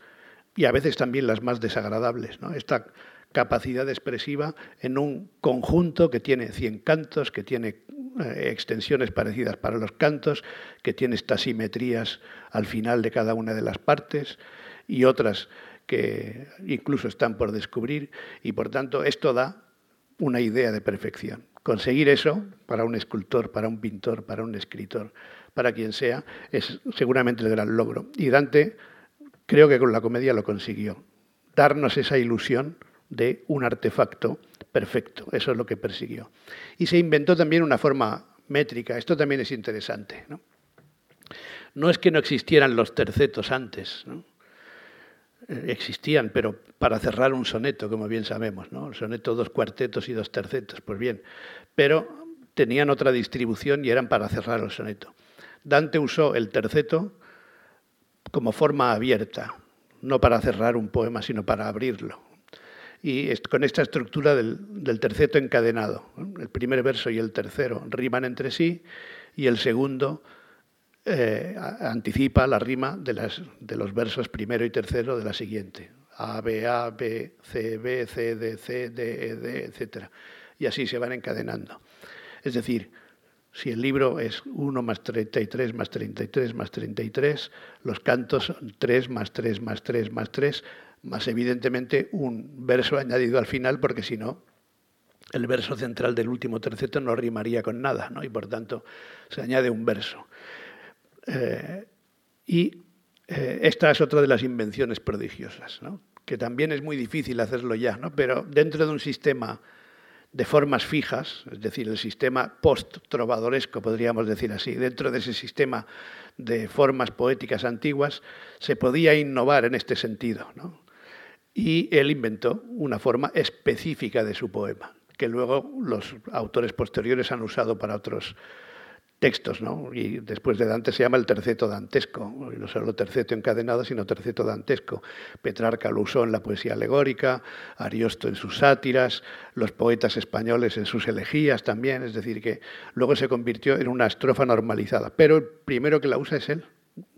y a veces también las más desagradables. ¿no? Esta capacidad expresiva en un conjunto que tiene 100 cantos, que tiene eh, extensiones parecidas para los cantos, que tiene estas simetrías al final de cada una de las partes y otras que incluso están por descubrir y por tanto esto da una idea de perfección. Conseguir eso para un escultor, para un pintor, para un escritor, para quien sea, es seguramente el gran logro. Y Dante Creo que con la comedia lo consiguió, darnos esa ilusión de un artefacto perfecto, eso es lo que persiguió. Y se inventó también una forma métrica, esto también es interesante. No, es que no existieran los tercetos antes, ¿no? Eh, existían, pero para cerrar un soneto, como bien sabemos, ¿no? El soneto dos cuartetos y dos tercetos, pues bien, pero tenían otra distribución y eran para cerrar el soneto. Dante usó el terceto como forma abierta, no para cerrar un poema, sino para abrirlo. Y con esta estructura del, terceto encadenado, el primer verso y el tercero riman entre sí y el segundo eh, anticipa la rima de, de los versos primero y tercero de la siguiente. A, B, A, B, C, B, C, D, C, D, E, D, etc. Y así se van encadenando. Es decir, Si el libro es 1 más 33 más 33 más 33, los cantos son 3 más 3 más 3 más 3, más evidentemente un verso añadido al final, porque si no, el verso central del último terceto no rimaría con nada, ¿no? y por tanto se añade un verso. Eh, y eh, esta es otra de las invenciones prodigiosas, ¿no? que también es muy difícil hacerlo ya, ¿no? pero dentro de un sistema de formas fijas, es decir, el sistema post-trovadoresco, podríamos decir así, dentro de ese sistema de formas poéticas antiguas, se podía innovar en este sentido. Y él inventó una forma específica de su poema, que luego los autores posteriores han usado para otros textos, ¿no? Y después de Dante se llama el terceto dantesco, no solo terceto encadenado, sino terceto dantesco. Petrarca lo usó en la poesía alegórica, Ariosto en sus sátiras, los poetas españoles en sus elegías también, es decir, que luego se convirtió en una estrofa normalizada. Pero el primero que la usa es él,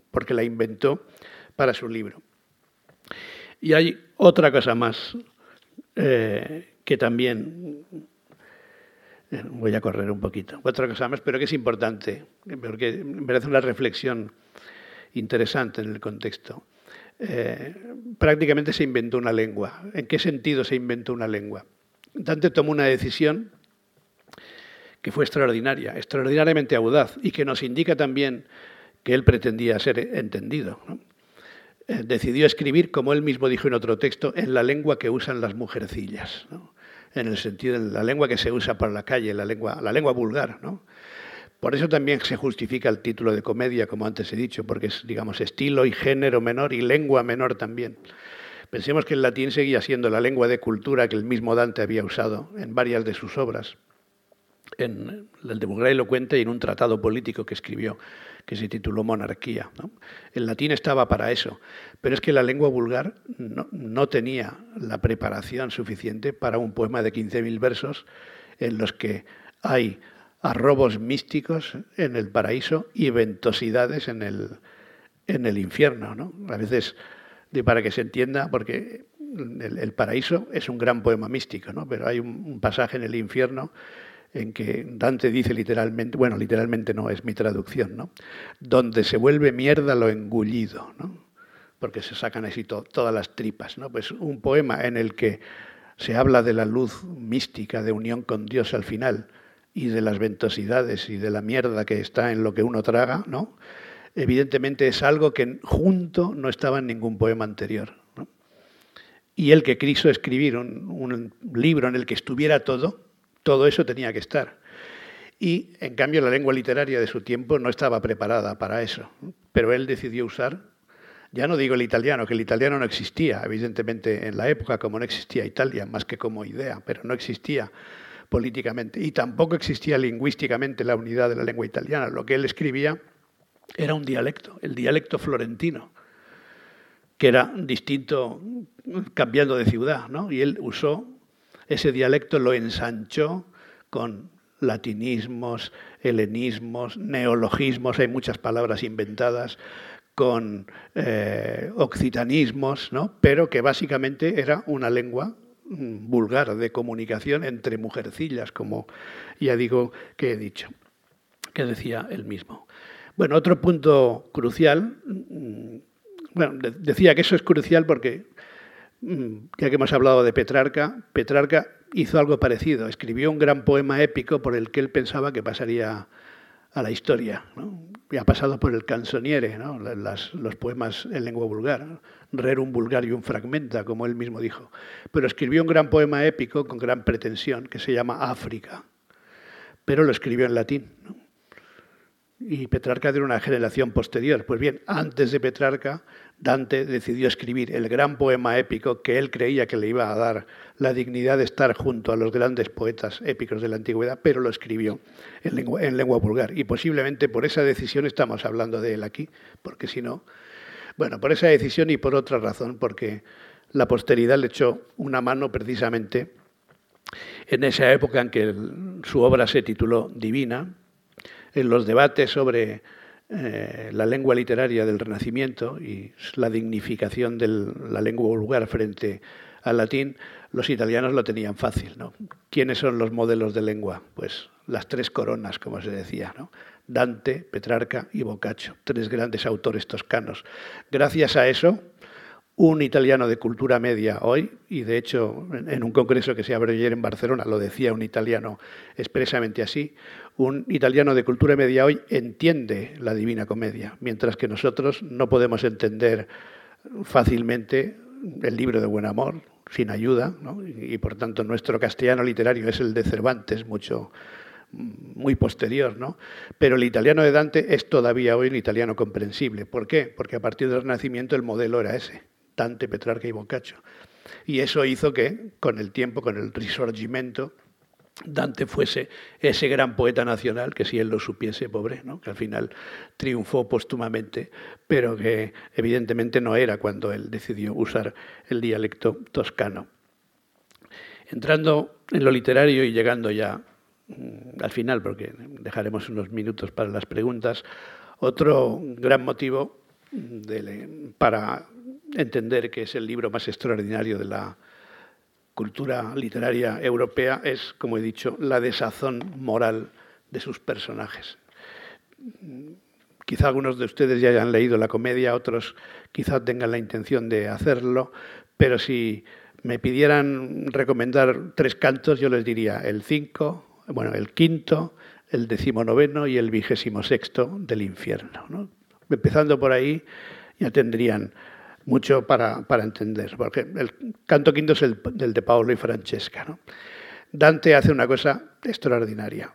porque la inventó para su libro. Y hay otra cosa más eh, que también Voy a correr un poquito. Otra cosa más, pero que es importante, porque merece una reflexión interesante en el contexto. Eh, prácticamente se inventó una lengua. ¿En qué sentido se inventó una lengua? Dante tomó una decisión que fue extraordinaria, extraordinariamente audaz y que nos indica también que él pretendía ser entendido. Eh, decidió escribir, como él mismo dijo en otro texto, en la lengua que usan las mujercillas. En el sentido de la lengua que se usa para la calle, la lengua, la lengua vulgar. ¿no? Por eso también se justifica el título de comedia, como antes he dicho, porque es, digamos, estilo y género menor y lengua menor también. Pensemos que el latín seguía siendo la lengua de cultura que el mismo Dante había usado en varias de sus obras en el de Bulgaria lo cuenta y en un tratado político que escribió, que se tituló Monarquía. El latín estaba para eso, pero es que la lengua vulgar no, tenía la preparación suficiente para un poema de 15.000 versos en los que hay arrobos místicos en el paraíso y ventosidades en el, en el infierno. ¿no? A veces, para que se entienda, porque el, paraíso es un gran poema místico, pero hay un pasaje en el infierno en que Dante dice literalmente, bueno, literalmente no, es mi traducción, ¿no? Donde se vuelve mierda lo engullido, ¿no? Porque se sacan así todas las tripas, ¿no? Pues un poema en el que se habla de la luz mística de unión con Dios al final y de las ventosidades y de la mierda que está en lo que uno traga, ¿no? Evidentemente es algo que junto no estaba en ningún poema anterior. Y el que quiso escribir un libro en el que estuviera todo, todo eso tenía que estar. Y, en cambio, la lengua literaria de su tiempo no estaba preparada para eso. Pero él decidió usar, ya no digo el italiano, que el italiano no existía, evidentemente, en la época, como no existía Italia, más que como idea, pero no existía políticamente. Y tampoco existía lingüísticamente la unidad de la lengua italiana. Lo que él escribía era un dialecto, el dialecto florentino, que era distinto cambiando de ciudad, ¿no? Y él usó ese dialecto lo ensanchó con latinismos, helenismos, neologismos, hay muchas palabras inventadas, con eh, occitanismos, ¿no? pero que básicamente era una lengua mm, vulgar de comunicación entre mujercillas, como ya digo que he dicho, que decía él mismo. Bueno, otro punto crucial, mm, bueno, decía que eso es crucial porque Mm, ya que hemos hablado de Petrarca, Petrarca hizo algo parecido, escribió un gran poema épico por el que él pensaba que pasaría a la historia. Y ha pasado por el canzoniere, los poemas en lengua vulgar, rerum vulgarium fragmenta, como él mismo dijo. Pero escribió un gran poema épico con gran pretensión que se llama África, pero lo escribió en latín. Y Petrarca de una generación posterior. Pues bien, antes de Petrarca Dante decidió escribir el gran poema épico que él creía que le iba a dar la dignidad de estar junto a los grandes poetas épicos de la antigüedad, pero lo escribió en lengua, vulgar. Y posiblemente por esa decisión estamos hablando de él aquí, porque si no, bueno, por esa decisión y por otra razón, porque la posteridad le echó una mano precisamente en esa época en que su obra se tituló Divina, en los debates sobre eh, la lengua literaria del Renacimiento y la dignificación de la lengua vulgar frente al latín, los italianos lo tenían fácil. ¿no? ¿Quiénes son los modelos de lengua? Pues las tres coronas, como se decía. Dante, Petrarca y Boccaccio, tres grandes autores toscanos. Gracias a eso, un italiano de cultura media hoy, y de hecho en un congreso que se abrió ayer en Barcelona lo decía un italiano expresamente así, un italiano de cultura media hoy entiende la Divina Comedia, mientras que nosotros no podemos entender fácilmente el libro de Buen Amor sin ayuda, y por tanto nuestro castellano literario es el de Cervantes, mucho muy posterior, ¿no? Pero el italiano de Dante es todavía hoy un italiano comprensible. ¿Por qué? Porque a partir del Renacimiento el modelo era ese. Dante, Petrarca y Boccaccio. Y eso hizo que, con el tiempo, con el risorgimento, Dante fuese ese gran poeta nacional, que si él lo supiese, pobre, ¿no? que al final triunfó póstumamente, pero que evidentemente no era cuando él decidió usar el dialecto toscano. Entrando en lo literario y llegando ya mm, al final, porque dejaremos unos minutos para las preguntas, otro gran motivo para entender que es el libro más extraordinario de la cultura literaria europea es, como he dicho, la desazón moral de sus personajes. Quizá algunos de ustedes ya hayan leído la comedia, otros quizá tengan la intención de hacerlo, pero si me pidieran recomendar tres cantos, yo les diría el cinco, bueno, el quinto, el decimonoveno y el vigésimo sexto del infierno. Empezando por ahí, ya tendrían mucho para, entender, porque el canto quinto es el, de Paolo y Francesca. Dante hace una cosa extraordinaria.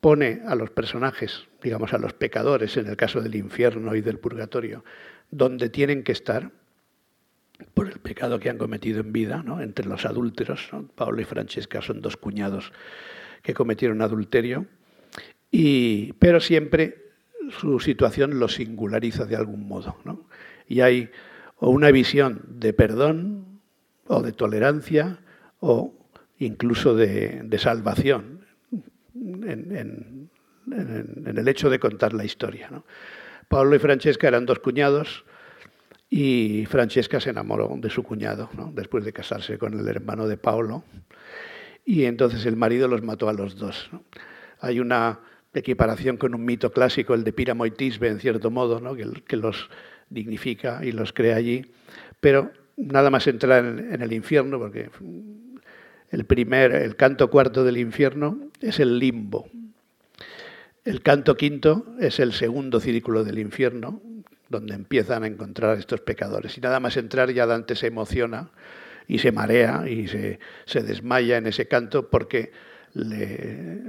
Pone a los personajes, digamos a los pecadores, en el caso del infierno y del purgatorio, donde tienen que estar por el pecado que han cometido en vida, entre los adúlteros. Paolo y Francesca son dos cuñados que cometieron adulterio, y, pero siempre su situación lo singulariza de algún modo. Y hay o una visión de perdón o de tolerancia o incluso de, salvación en, el hecho de contar la historia. Pablo y Francesca eran dos cuñados y Francesca se enamoró de su cuñado después de casarse con el hermano de Pablo y entonces el marido los mató a los dos. Hay una equiparación con un mito clásico, el de Píramo y Tisbe, en cierto modo, que los dignifica y los crea allí, pero nada más entrar en, el infierno, porque el primer, el canto cuarto del infierno es el limbo. El canto quinto es el segundo círculo del infierno, donde empiezan a encontrar estos pecadores. Y nada más entrar ya Dante se emociona y se marea y se, desmaya en ese canto porque le,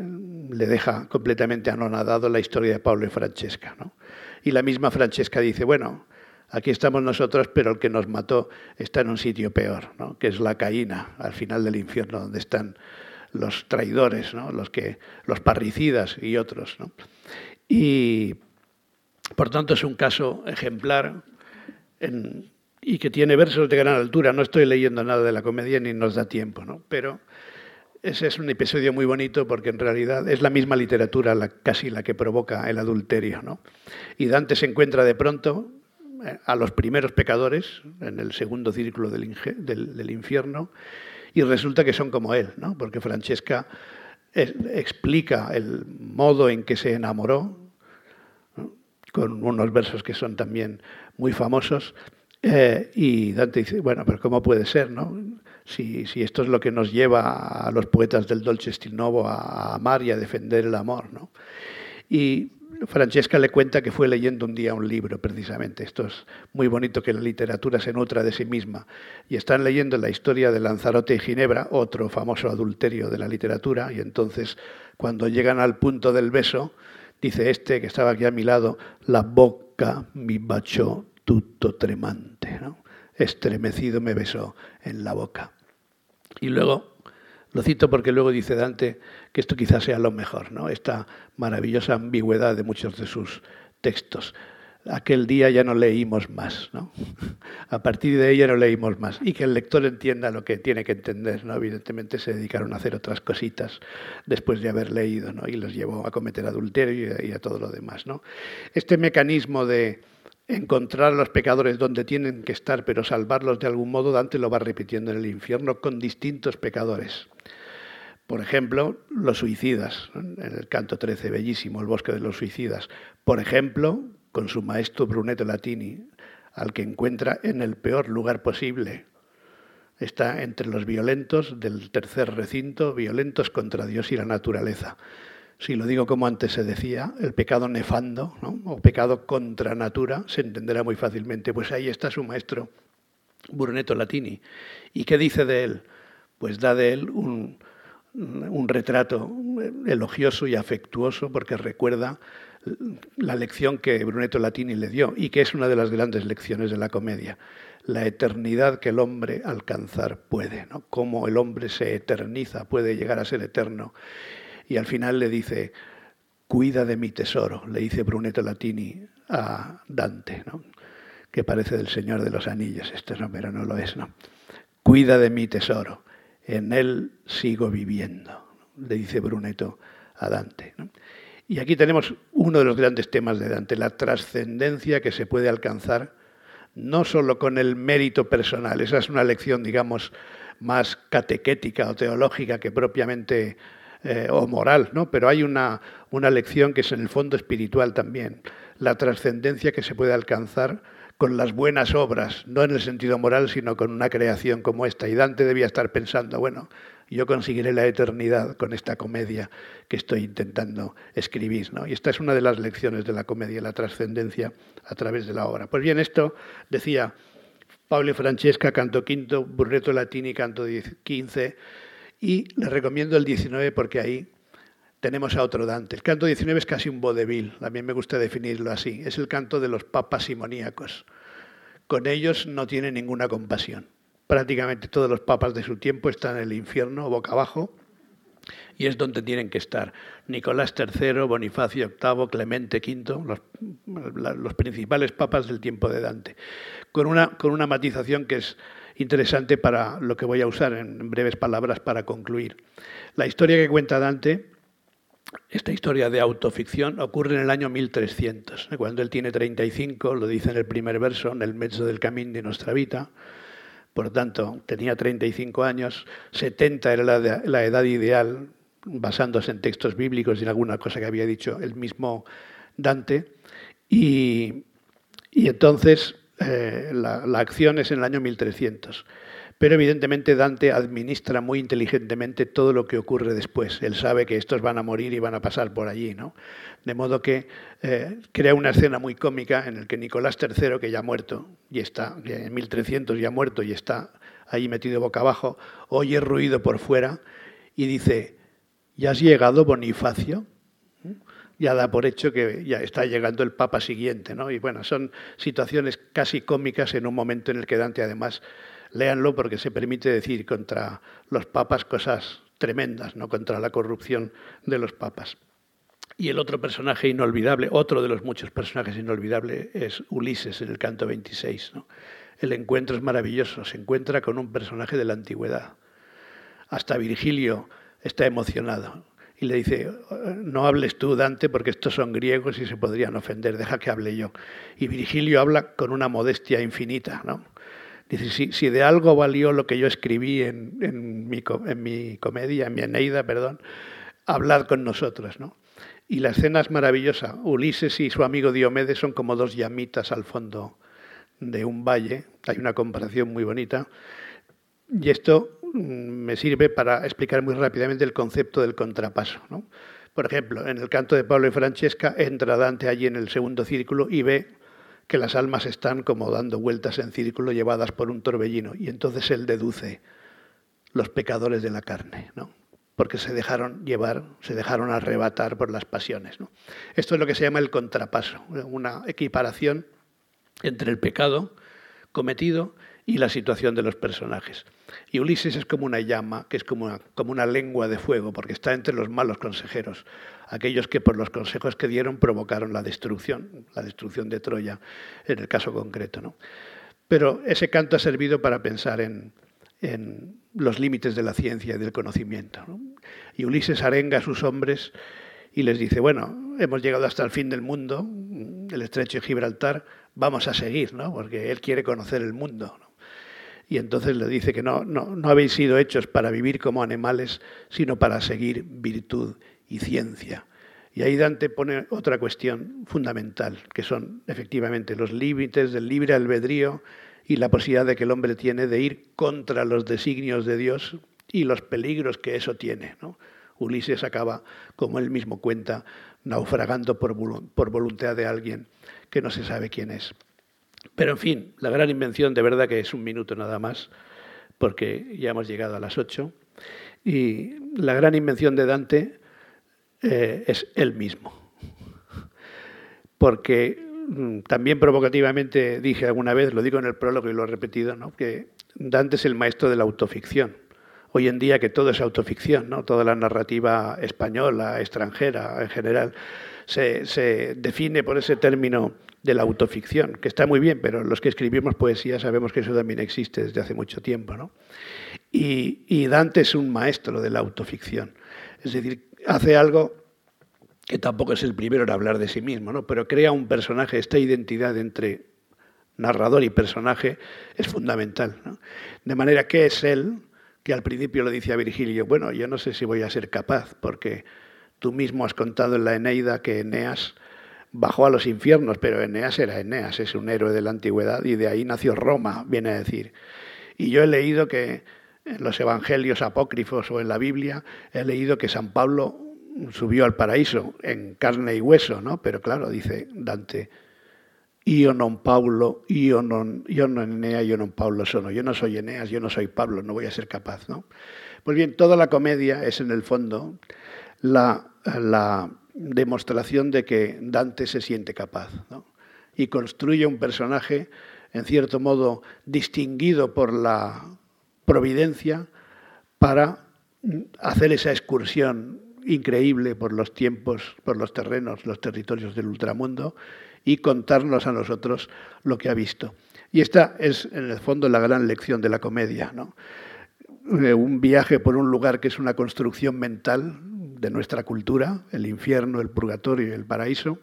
le, deja completamente anonadado la historia de Pablo y Francesca. ¿no? Y la misma Francesca dice, bueno, aquí estamos nosotros, pero el que nos mató está en un sitio peor, que es la caína, al final del infierno, donde están los traidores, los, que, los parricidas y otros. Y por tanto es un caso ejemplar y que tiene versos de gran altura. No estoy leyendo nada de la comedia ni nos da tiempo, ¿no? pero ese es un episodio muy bonito porque en realidad es la misma literatura la, casi la que provoca el adulterio. ¿no? Y Dante se encuentra de pronto eh, a los primeros pecadores en el segundo círculo del, infierno y resulta que son como él, ¿no? porque Francesca explica el modo en que se enamoró, con unos versos que son también muy famosos, eh, y Dante dice, bueno, pero ¿cómo puede ser? No? Si, esto es lo que nos lleva a los poetas del Dolce Stil Novo a amar y a defender el amor. ¿no? Y Francesca le cuenta que fue leyendo un día un libro, precisamente. Esto es muy bonito que la literatura se nutra de sí misma. Y están leyendo la historia de Lanzarote y Ginebra, otro famoso adulterio de la literatura, y entonces, cuando llegan al punto del beso, dice este que estaba aquí a mi lado, la boca mi baciò tutto tremante. Estremecido me besó en la boca. Y luego, lo cito porque luego dice Dante que esto quizás sea lo mejor, ¿no? esta maravillosa ambigüedad de muchos de sus textos. Aquel día ya no leímos más, ¿no? A partir de ella no leímos más. Y que el lector entienda lo que tiene que entender, ¿no? Evidentemente se dedicaron a hacer otras cositas después de haber leído, ¿no? Y los llevó a cometer adulterio y a, todo lo demás, ¿no? Este mecanismo de encontrar a los pecadores donde tienen que estar, pero salvarlos de algún modo, Dante lo va repitiendo en el infierno con distintos pecadores. Por ejemplo, los suicidas, en el canto 13, bellísimo, el bosque de los suicidas. Por ejemplo, con su maestro Brunetto Latini, al que encuentra en el peor lugar posible. Está entre los violentos del tercer recinto, violentos contra Dios y la naturaleza. Si lo digo como antes se decía, el pecado nefando o pecado contra natura se entenderá muy fácilmente. Pues ahí está su maestro, Brunetto Latini. ¿Y qué dice de él? Pues da de él un, un retrato elogioso y afectuoso porque recuerda la lección que Brunetto Latini le dio y que es una de las grandes lecciones de la comedia, la eternidad que el hombre alcanzar puede, ¿no? cómo el hombre se eterniza, puede llegar a ser eterno. Y al final le dice, cuida de mi tesoro, le dice Brunetto Latini a Dante, que parece del Señor de los Anillos, este no, pero no lo es, ¿no? Cuida de mi tesoro en él sigo viviendo, le dice Brunetto a Dante. Y aquí tenemos uno de los grandes temas de Dante, la trascendencia que se puede alcanzar no solo con el mérito personal, esa es una lección, digamos, más catequética o teológica que propiamente eh, o moral, ¿no? pero hay una, una lección que es en el fondo espiritual también, la trascendencia que se puede alcanzar con las buenas obras, no en el sentido moral, sino con una creación como esta. Y Dante debía estar pensando, bueno, yo conseguiré la eternidad con esta comedia que estoy intentando escribir. ¿no? Y esta es una de las lecciones de la comedia, la trascendencia a través de la obra. Pues bien, esto decía Pablo Francesca, canto quinto, Burreto Latini, canto quince, y le recomiendo el 19 porque ahí tenemos a otro Dante. El canto 19 es casi un vodevil, mí me gusta definirlo así. Es el canto de los papas simoníacos. Con ellos no tiene ninguna compasión. Prácticamente todos los papas de su tiempo están en el infierno, boca abajo, y es donde tienen que estar. Nicolás III, Bonifacio VIII, Clemente V, los, principales papas del tiempo de Dante. Con una, con una matización que es interesante para lo que voy a usar en breves palabras para concluir. La historia que cuenta Dante esta historia de autoficción ocurre en el año 1300, cuando él tiene 35, lo dice en el primer verso, en el mezzo del camino de nuestra vida. Por tanto, tenía 35 años, 70 era la, edad ideal, basándose en textos bíblicos y en alguna cosa que había dicho el mismo Dante. Y, entonces eh, la, acción es en el año 1300. Pero evidentemente Dante administra muy inteligentemente todo lo que ocurre después. Él sabe que estos van a morir y van a pasar por allí, ¿no? De modo que eh, crea una escena muy cómica en la que Nicolás III, que ya ha muerto, y está, en 1300 ya ha muerto y está ahí metido boca abajo, oye ruido por fuera y dice, ¿ya has llegado Bonifacio? Ya da por hecho que ya está llegando el Papa siguiente, ¿no? Y bueno, son situaciones casi cómicas en un momento en el que Dante además léanlo porque se permite decir contra los papas cosas tremendas, no contra la corrupción de los papas. Y el otro personaje inolvidable, otro de los muchos personajes inolvidables, es Ulises en el canto 26. El encuentro es maravilloso, se encuentra con un personaje de la antigüedad. Hasta Virgilio está emocionado y le dice, no hables tú, Dante, porque estos son griegos y se podrían ofender, deja que hable yo. Y Virgilio habla con una modestia infinita, ¿no? Dice, si, de algo valió lo que yo escribí en, mi, en mi, comedia, en mi Eneida, perdón, hablad con nosotros, ¿no? Y la escena es maravillosa. Ulises y su amigo Diomedes son como dos llamitas al fondo de un valle. Hay una comparación muy bonita. Y esto me sirve para explicar muy rápidamente el concepto del contrapaso. Por ejemplo, en el canto de Pablo y Francesca entra Dante allí en el segundo círculo y ve que las almas están como dando vueltas en círculo llevadas por un torbellino. Y entonces él deduce los pecadores de la carne, ¿no? porque se dejaron llevar, se dejaron arrebatar por las pasiones. Esto es lo que se llama el contrapaso, una equiparación entre el pecado cometido y la situación de los personajes. Y Ulises es como una llama, que es como una, lengua de fuego, porque está entre los malos consejeros aquellos que por los consejos que dieron provocaron la destrucción, la destrucción de Troya en el caso concreto. ¿no? Pero ese canto ha servido para pensar en, los límites de la ciencia y del conocimiento. Y Ulises arenga a sus hombres y les dice, bueno, hemos llegado hasta el fin del mundo, el estrecho de Gibraltar, vamos a seguir, ¿no? porque él quiere conocer el mundo. Y entonces le dice que no, no, no habéis sido hechos para vivir como animales, sino para seguir virtud y ciencia. Y ahí Dante pone otra cuestión fundamental, que son efectivamente los límites del libre albedrío y la posibilidad de que el hombre tiene de ir contra los designios de Dios y los peligros que eso tiene. Ulises acaba, como él mismo cuenta, naufragando por, por voluntad de alguien que no se sabe quién es. Pero en fin, la gran invención, de verdad que es un minuto nada más, porque ya hemos llegado a las ocho, y la gran invención de Dante eh, es él mismo. Porque mm, también provocativamente dije alguna vez, lo digo en el prólogo y lo he repetido, ¿no? que Dante es el maestro de la autoficción. Hoy en día que todo es autoficción, ¿no? toda la narrativa española, extranjera en general, se, se define por ese término de la autoficción, que está muy bien, pero los que escribimos poesía sabemos que eso también existe desde hace mucho tiempo. ¿no? Y, y Dante es un maestro de la autoficción. Es decir, hace algo que tampoco es el primero en hablar de sí mismo, ¿no? pero crea un personaje, esta identidad entre narrador y personaje es fundamental. ¿no? De manera que es él que al principio le dice a Virgilio, bueno, yo no sé si voy a ser capaz, porque tú mismo has contado en la Eneida que Eneas bajó a los infiernos, pero Eneas era Eneas, es un héroe de la antigüedad y de ahí nació Roma, viene a decir. Y yo he leído que en los evangelios apócrifos o en la Biblia, he leído que San Pablo subió al paraíso en carne y hueso, ¿no? Pero claro, dice Dante, io non Paulo, io non, io non Enea, io non Paulo sono. Yo no soy Eneas, yo no soy Pablo, no voy a ser capaz, ¿no? Pues bien, toda la comedia es en el fondo la, la demostración de que Dante se siente capaz. Y construye un personaje, en cierto modo, distinguido por la providencia para hacer esa excursión increíble por los tiempos, por los terrenos, los territorios del ultramundo y contarnos a nosotros lo que ha visto. Y esta es, en el fondo, la gran lección de la comedia. Eh, un viaje por un lugar que es una construcción mental de nuestra cultura, el infierno, el purgatorio y el paraíso,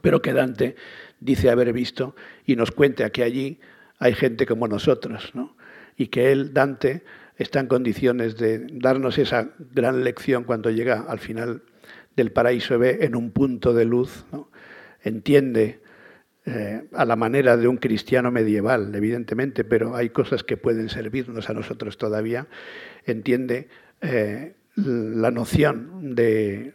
pero que Dante dice haber visto y nos cuenta que allí hay gente como nosotros. ¿no? y que él, Dante, está en condiciones de darnos esa gran lección cuando llega al final del paraíso, ve en un punto de luz, entiende eh, a la manera de un cristiano medieval, evidentemente, pero hay cosas que pueden servirnos a nosotros todavía, entiende eh, la noción de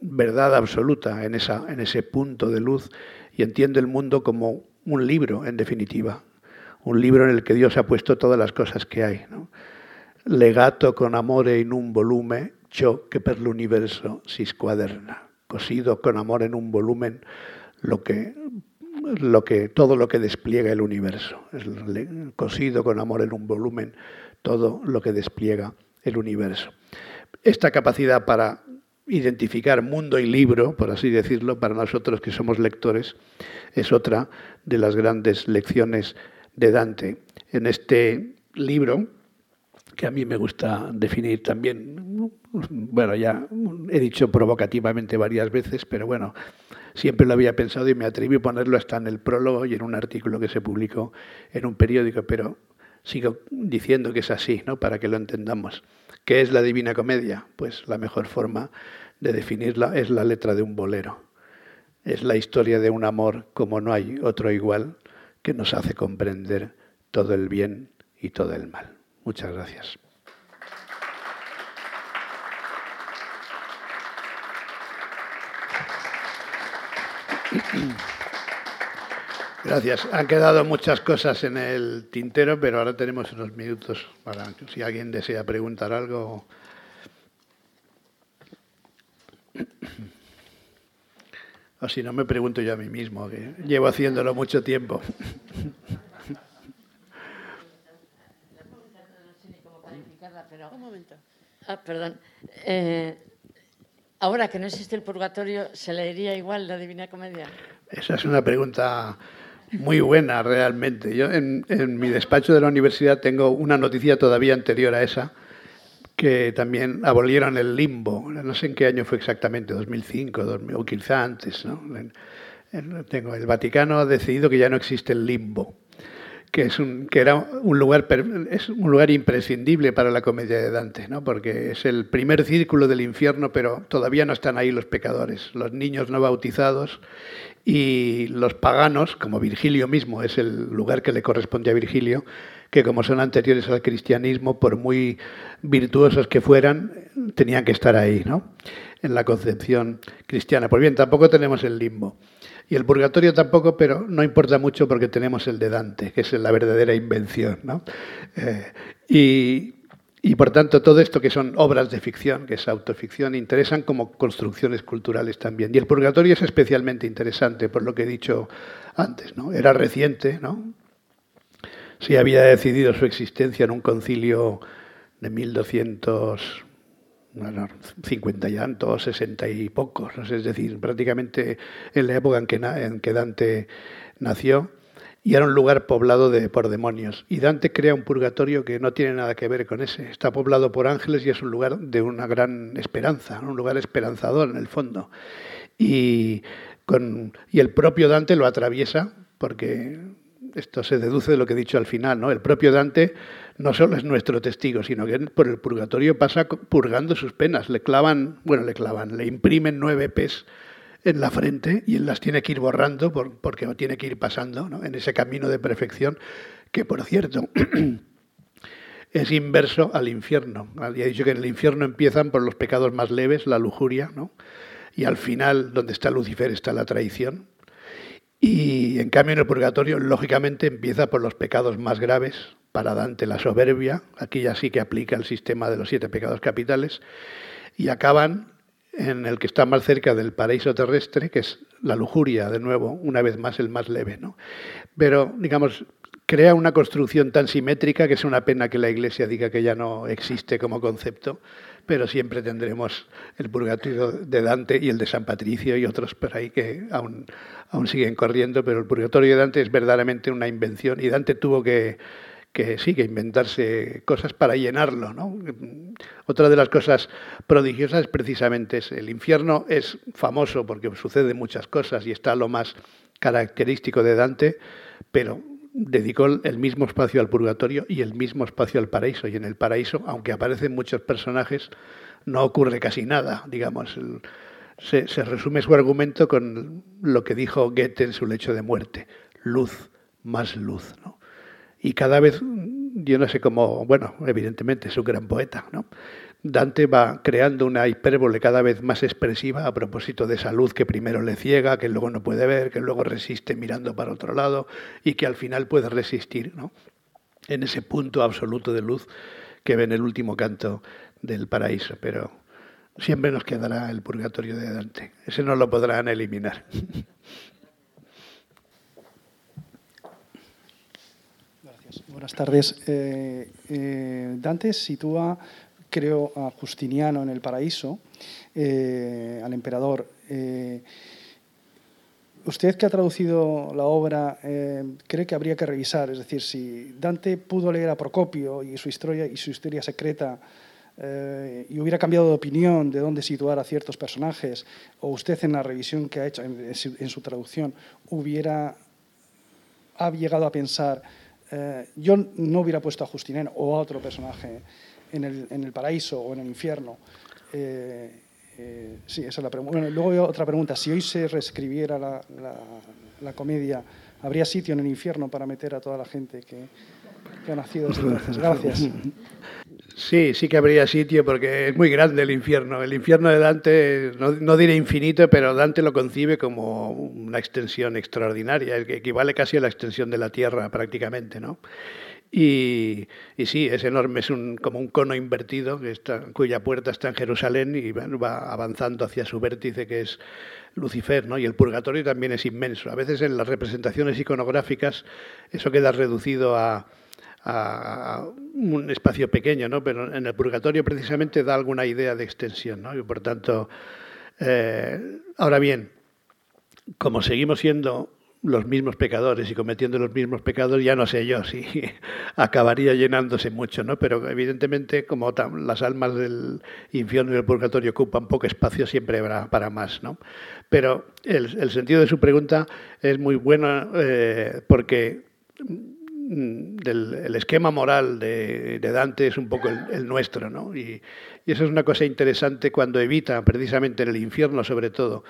verdad absoluta en, esa, en ese punto de luz y entiende el mundo como un libro, en definitiva, un libro en el que Dios ha puesto todas las cosas que hay. Legato con amore en un volumen, ciò que per l'universo si squaderna. Cosido con amor en un volumen, lo que, lo que, todo lo que despliega el universo. Cosido con amor en un volumen, todo lo que despliega el universo. Esta capacidad para identificar mundo y libro, por así decirlo, para nosotros que somos lectores, es otra de las grandes lecciones de Dante. En este libro, que a mí me gusta definir también, bueno, ya he dicho provocativamente varias veces, pero bueno, siempre lo había pensado y me atreví a ponerlo hasta en el prólogo y en un artículo que se publicó en un periódico, pero sigo diciendo que es así, ¿no? Para que lo entendamos. ¿Qué es la Divina Comedia? Pues la mejor forma de definirla es la letra de un bolero. Es la historia de un amor como no hay otro igual que nos hace comprender todo el bien y todo el mal. Muchas gracias. Gracias. Han quedado muchas cosas en el tintero, pero ahora tenemos unos minutos para si alguien desea preguntar algo. O si no, me pregunto yo a mí mismo, que llevo haciéndolo mucho tiempo. Un momento. Ah, perdón. Eh, ahora que no existe el purgatorio, ¿se leería igual la Divina Comedia? Esa es una pregunta muy buena, realmente. Yo en, mi despacho de la universidad tengo una noticia todavía anterior a esa, que también abolieron el limbo. No sé en qué año fue exactamente, 2005 2000, o quizá antes. ¿no? Tengo, el Vaticano ha decidido que ya no existe el limbo, que, es un, que era un lugar, es un lugar imprescindible para la comedia de Dante, ¿no? porque es el primer círculo del infierno, pero todavía no están ahí los pecadores, los niños no bautizados y los paganos, como Virgilio mismo es el lugar que le corresponde a Virgilio, que como son anteriores al cristianismo, por muy virtuosos que fueran, tenían que estar ahí, ¿no? En la concepción cristiana. Pues bien, tampoco tenemos el limbo. Y el purgatorio tampoco, pero no importa mucho porque tenemos el de Dante, que es la verdadera invención, ¿no? Eh, y, y por tanto, todo esto que son obras de ficción, que es autoficción, interesan como construcciones culturales también. Y el purgatorio es especialmente interesante, por lo que he dicho antes. ¿no? Era reciente, ¿no? se había decidido su existencia en un concilio de 1250 y tantos, 60 y pocos, es decir, prácticamente en la época en que Dante nació, y era un lugar poblado de, por demonios. Y Dante crea un purgatorio que no tiene nada que ver con ese. Está poblado por ángeles y es un lugar de una gran esperanza, un lugar esperanzador en el fondo. Y, con, y el propio Dante lo atraviesa porque esto se deduce de lo que he dicho al final, ¿no? El propio Dante no solo es nuestro testigo, sino que por el purgatorio pasa purgando sus penas. Le clavan, bueno, le clavan, le imprimen nueve pes en la frente y él las tiene que ir borrando porque tiene que ir pasando en ese camino de perfección que, por cierto, es inverso al infierno. Ya he dicho que en el infierno empiezan por los pecados más leves, la lujuria, ¿no? y al final, donde está Lucifer, está la traición. Y en cambio en el purgatorio, lógicamente, empieza por los pecados más graves, para Dante la soberbia, aquí ya sí que aplica el sistema de los siete pecados capitales, y acaban en el que está más cerca del paraíso terrestre, que es la lujuria, de nuevo, una vez más el más leve. ¿no? Pero, digamos, crea una construcción tan simétrica que es una pena que la Iglesia diga que ya no existe como concepto, pero siempre tendremos el purgatorio de Dante y el de San Patricio y otros por ahí que aún, aún siguen corriendo, pero el purgatorio de Dante es verdaderamente una invención y Dante tuvo que, que sí, que inventarse cosas para llenarlo. ¿no? Otra de las cosas prodigiosas precisamente es el infierno es famoso porque sucede muchas cosas y está lo más característico de Dante, pero dedicó el mismo espacio al purgatorio y el mismo espacio al paraíso. Y en el paraíso, aunque aparecen muchos personajes, no ocurre casi nada. Digamos, se, resume su argumento con lo que dijo Goethe en su lecho de muerte: luz, más luz. Y cada vez, yo no sé cómo, bueno, evidentemente es un gran poeta, ¿no? Dante va creando una hipérbole cada vez más expresiva a propósito de esa luz que primero le ciega, que luego no puede ver, que luego resiste mirando para otro lado y que al final puede resistir ¿no? en ese punto absoluto de luz que ve en el último canto del paraíso. Pero siempre nos quedará el purgatorio de Dante. Ese no lo podrán eliminar. Gracias. Buenas tardes. Eh, eh, Dante sitúa creo a Justiniano en el paraíso, eh, al emperador. Usted que ha traducido la obra, cree que habría que revisar, es decir, si Dante pudo leer a Procopio y su historia, y su historia secreta y hubiera cambiado de opinión de dónde situar a ciertos personajes, o usted en la revisión que ha hecho en, su, traducción hubiera ha llegado a pensar, yo no hubiera puesto a Justiniano o a otro personaje en el, en el paraíso o en el infierno. Eh, eh, sí, esa es la pregunta. Luego otra pregunta. Si hoy se reescribiera la, la, comedia, ¿habría sitio en el infierno para meter a toda la gente que, que entonces? Gracias. Sí, sí que habría sitio porque es muy grande el infierno. El infierno de Dante, no, no, diré infinito, pero Dante lo concibe como una extensión extraordinaria, que equivale casi a la extensión de la Tierra prácticamente, ¿no? Y, sí, es enorme, es un, como un cono invertido que está, cuya puerta está en Jerusalén y va avanzando hacia su vértice que es Lucifer, ¿no? Y el purgatorio también es inmenso. A veces en las representaciones iconográficas eso queda reducido a, un espacio pequeño, ¿no? Pero en el purgatorio precisamente da alguna idea de extensión, ¿no? Y por tanto, eh, ahora bien, como seguimos siendo los mismos pecadores y cometiendo los mismos pecados, ya no sé yo si acabaría llenándose mucho, ¿no? Pero evidentemente, como las almas del infierno y del purgatorio ocupan poco espacio, siempre habrá para más, ¿no? Pero el, sentido de su pregunta es muy bueno eh, porque mm, el esquema moral de, Dante es un poco el, nuestro, ¿no? Y, y eso es una cosa interesante cuando evita, precisamente en el infierno sobre todo,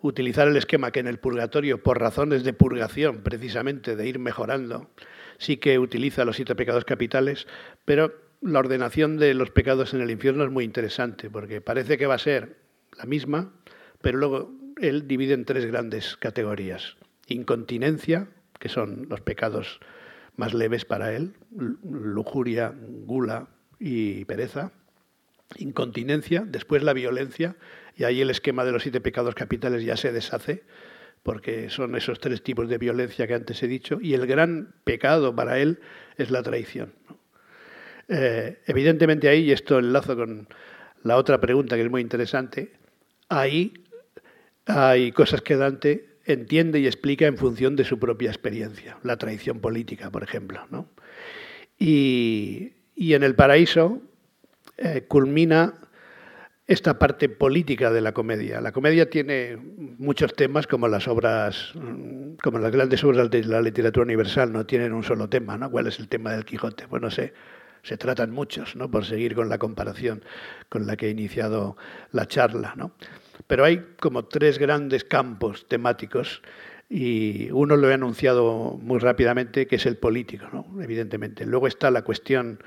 utilizar el esquema que en el purgatorio, por razones de purgación, precisamente de ir mejorando, sí que utiliza los siete pecados capitales, pero la ordenación de los pecados en el infierno es muy interesante, porque parece que va a ser la misma, pero luego él divide en tres grandes categorías. Incontinencia, que son los pecados más leves para él, lujuria, gula y pereza. Incontinencia, después la violencia, y ahí el esquema de los siete pecados capitales ya se deshace, porque son esos tres tipos de violencia que antes he dicho, y el gran pecado para él es la traición. Eh, evidentemente ahí, y esto enlazo con la otra pregunta que es muy interesante, ahí hay cosas que Dante entiende y explica en función de su propia experiencia, la traición política, por ejemplo. Y, en el paraíso eh, culmina esta parte política de la comedia. La comedia tiene muchos temas como las obras, como las grandes obras de la literatura universal, no tienen un solo tema, ¿no? ¿Cuál es el tema del Quijote? Bueno, se, se tratan muchos, ¿no? Por seguir con la comparación con la que he iniciado la charla, ¿no? Pero hay como tres grandes campos temáticos y uno lo he anunciado muy rápidamente, que es el político, ¿no? evidentemente. Luego está la cuestión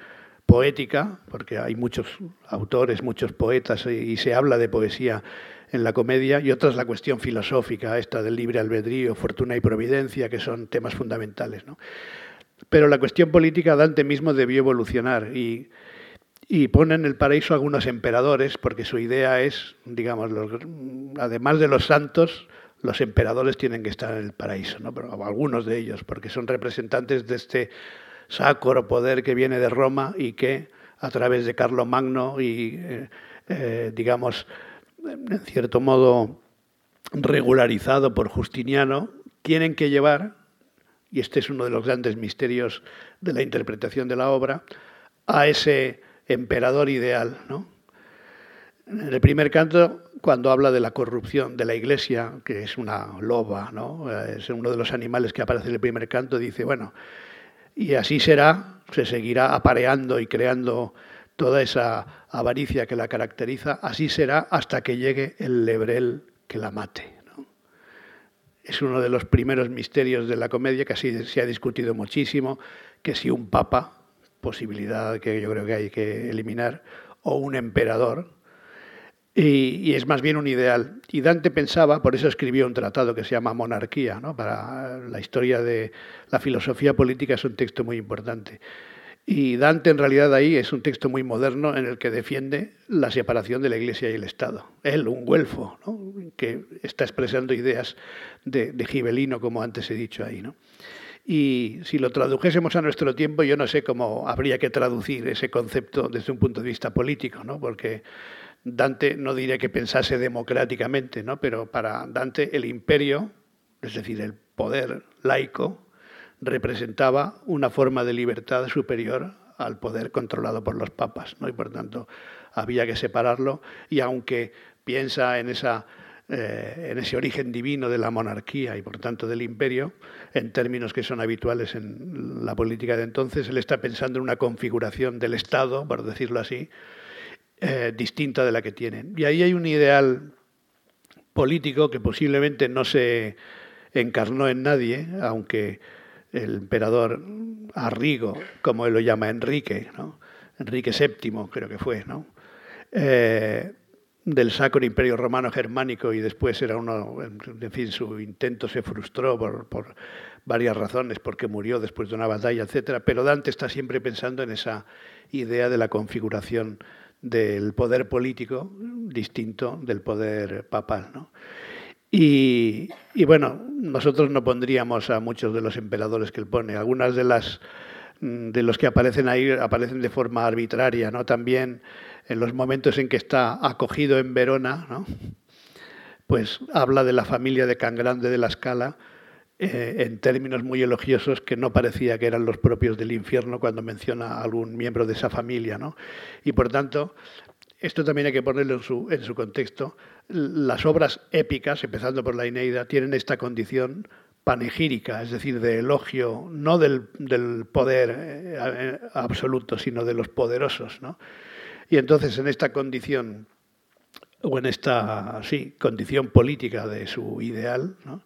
poética, porque hay muchos autores, muchos poetas y se habla de poesía en la comedia, y otra es la cuestión filosófica, esta del libre albedrío, fortuna y providencia, que son temas fundamentales. ¿no? Pero la cuestión política Dante mismo debió evolucionar y, y pone en el paraíso algunos emperadores, porque su idea es, digamos, además de los santos, los emperadores tienen que estar en el paraíso, ¿no? Pero, algunos de ellos, porque son representantes de este sacro poder que viene de Roma y que a través de Carlo Magno y, eh, eh, digamos, en cierto modo regularizado por Justiniano, tienen que llevar, y este es uno de los grandes misterios de la interpretación de la obra, a ese emperador ideal. ¿no? En el primer canto, cuando habla de la corrupción de la iglesia, que es una loba, ¿no? es uno de los animales que aparece en el primer canto, dice, bueno, y así será, se seguirá apareando y creando toda esa avaricia que la caracteriza, así será hasta que llegue el lebrel que la mate. Es uno de los primeros misterios de la comedia que así se ha discutido muchísimo, que si un papa, posibilidad que yo creo que hay que eliminar, o un emperador, y, es más bien un ideal. Y Dante pensaba, por eso escribió un tratado que se llama Monarquía, ¿no? para la historia de la filosofía política es un texto muy importante. Y Dante en realidad ahí es un texto muy moderno en el que defiende la separación de la Iglesia y el Estado. Él, un güelfo, que está expresando ideas de, de, Gibelino, como antes he dicho ahí. ¿no? Y si lo tradujésemos a nuestro tiempo, yo no sé cómo habría que traducir ese concepto desde un punto de vista político, ¿no? porque Dante no diría que pensase democráticamente, ¿no? pero para Dante el imperio, es decir, el poder laico, representaba una forma de libertad superior al poder controlado por los papas, ¿no? y por tanto había que separarlo, y aunque piensa en, esa, eh, en ese origen divino de la monarquía y por tanto del imperio, en términos que son habituales en la política de entonces, él está pensando en una configuración del Estado, por decirlo así, eh, distinta de la que tienen. Y ahí hay un ideal político que posiblemente no se encarnó en nadie, aunque el emperador Arrigo, como él lo llama Enrique, Enrique VII creo que fue, ¿no? Eh, del Sacro Imperio Romano Germánico y después era uno, en fin, su intento se frustró por, varias razones, porque murió después de una batalla, etcétera. Pero Dante está siempre pensando en esa idea de la configuración del poder político distinto del poder papal. ¿no? Y, bueno, nosotros no pondríamos a muchos de los emperadores que él pone. Algunas de las mm, de los que aparecen ahí aparecen de forma arbitraria, ¿no? También en los momentos en que está acogido en Verona, pues habla de la familia de Can Grande de la Scala eh, en términos muy elogiosos que no parecía que eran los propios del infierno cuando menciona a algún miembro de esa familia. ¿no? Y por tanto, esto también hay que ponerlo en su, contexto. Las obras épicas, empezando por la Ineida, tienen esta condición panegírica, es decir, de elogio, no del, del poder eh, absoluto, sino de los poderosos. ¿no? Y entonces en esta condición, o en esta sí, condición política de su ideal, ¿no?